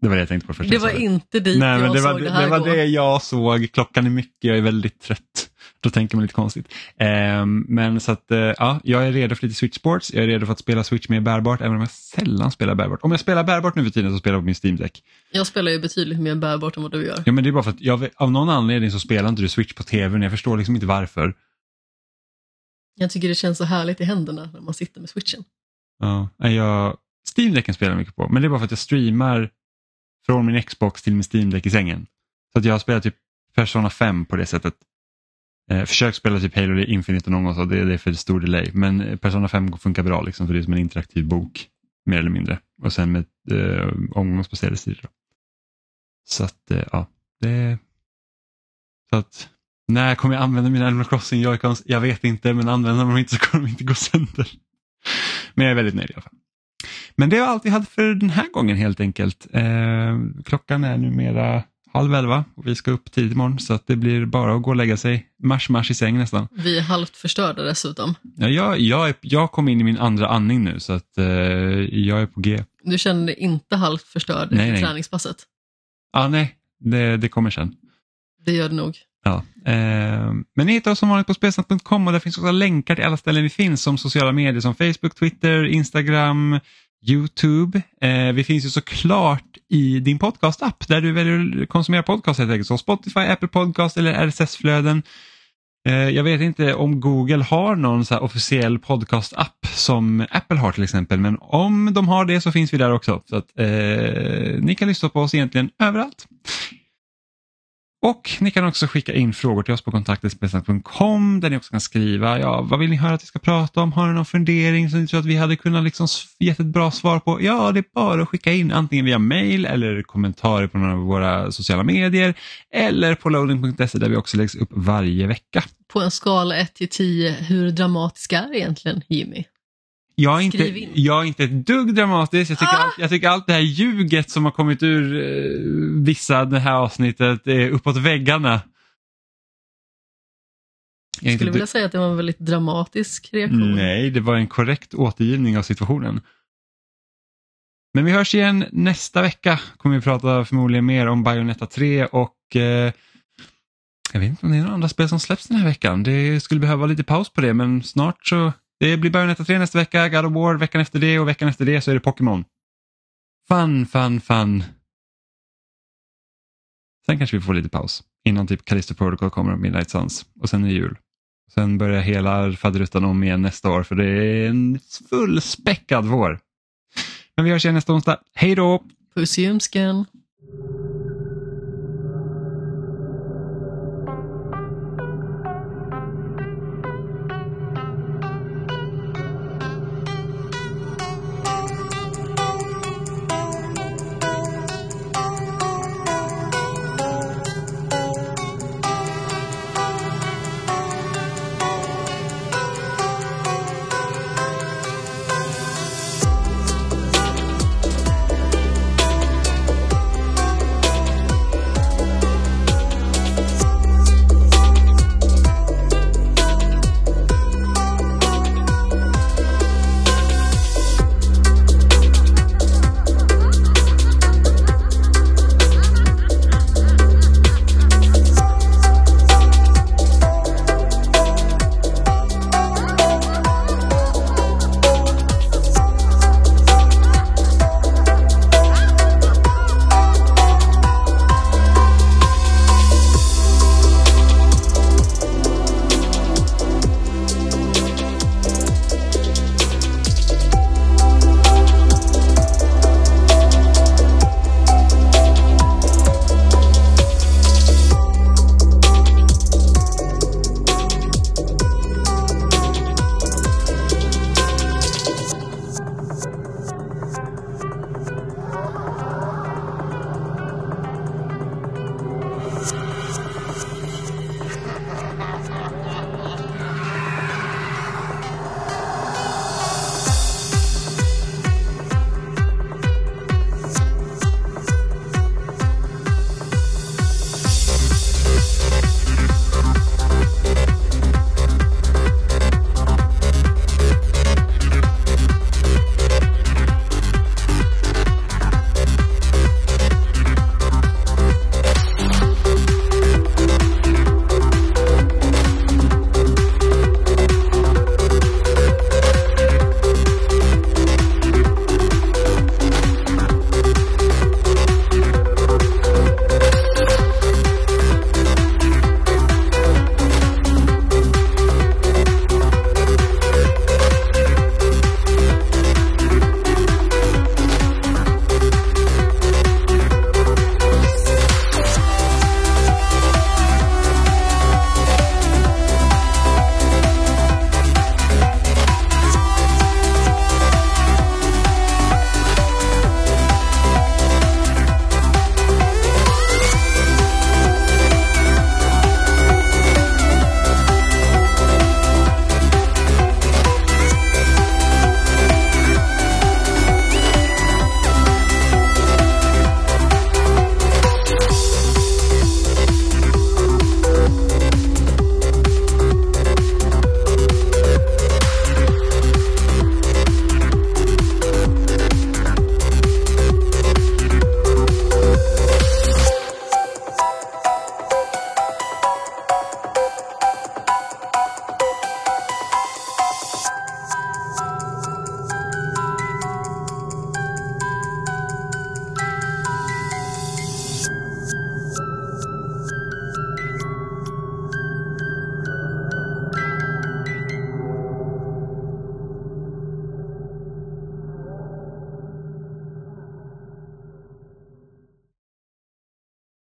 Det var det jag tänkte på först. Det var inte dit Nej, jag men det såg var, det det, här det var gå. det jag såg. Klockan är mycket, jag är väldigt trött. Då tänker man lite konstigt. Ehm, men så att, eh, ja, jag är redo för lite Switch Sports. Jag är redo för att spela Switch mer bärbart, även om jag sällan spelar bärbart. Om jag spelar bärbart nu för tiden så spelar jag på min Steam Deck. Jag spelar ju betydligt mer bärbart än vad du gör. Ja, men det är bara för att jag, av någon anledning så spelar inte du Switch på tvn. Jag förstår liksom inte varför. Jag tycker det känns så härligt i händerna när man sitter med switchen. Ja, jag, Steam Decken spelar jag mycket på, men det är bara för att jag streamar från min Xbox till min Steam Deck i sängen. Så att jag har spelat typ Persona 5 på det sättet. Eh, försök spela typ Halo Infinite någon gång, så det, det är för stor delay. Men eh, Persona 5 funkar bra, liksom, för det är som en interaktiv bok, mer eller mindre. Och sen med eh, omgångsbaserade sidor. Så att, eh, ja, det... Så att, när kommer jag använda mina Animal Crossing Joy-Cons? Jag vet inte, men använder man dem inte så kommer de inte gå sönder. Men jag är väldigt nöjd i alla fall. Men det var allt vi hade för den här gången helt enkelt. Eh, klockan är numera halv elva och vi ska upp tidigt imorgon så att det blir bara att gå och lägga sig. Mars, mars i säng nästan. Vi är halvt förstörda dessutom. Ja, jag, jag, är, jag kom in i min andra andning nu så att eh, jag är på G. Du känner dig inte halvt förstörd Nej, i nej. träningspasset. Ah, nej, det, det kommer sen. Det gör det nog. Ja. Eh, men ni hittar oss som vanligt på spelsnack.com och där finns också länkar till alla ställen vi finns som sociala medier som Facebook, Twitter, Instagram, Youtube. Eh, vi finns ju såklart i din podcastapp där du väljer att konsumera podcast helt enkelt. Så Spotify, Apple Podcast eller RSS-flöden. Eh, jag vet inte om Google har någon så här officiell podcast-app som Apple har till exempel, men om de har det så finns vi där också. Så att, eh, ni kan lyssna på oss egentligen överallt. Och ni kan också skicka in frågor till oss på kontaktespelsnack.com där ni också kan skriva, ja, vad vill ni höra att vi ska prata om? Har ni någon fundering som ni tror att vi hade kunnat liksom ge ett bra svar på? Ja, det är bara att skicka in antingen via mail eller kommentarer på några av våra sociala medier eller på loading.se där vi också läggs upp varje vecka. På en skala 1 till 10, hur dramatisk är egentligen Jimmy? Jag är, inte, jag är inte ett dugg dramatisk. Jag tycker, Ah! allt, jag tycker allt det här ljuget som har kommit ur eh, vissa det här avsnittet är uppåt väggarna. Jag Jag skulle vilja säga att det var en väldigt dramatisk reaktion. Nej, det var en korrekt återgivning av situationen. Men vi hörs igen nästa vecka. Kommer vi prata förmodligen mer om Bayonetta 3 och eh, jag vet inte om det är några andra spel som släpps den här veckan. Det skulle behöva lite paus på det men snart så det blir Bayonetta 3 nästa vecka, God of War veckan efter det och veckan efter det så är det Pokémon. Fun, fun, fun. Sen kanske vi får lite paus innan typ Callisto Protocol kommer och Midnight Suns och sen är det jul. Sen börjar hela faderuttan om igen nästa år för det är en fullspäckad vår. Men vi hörs igen nästa onsdag. Hej då! Puss i ljumsken.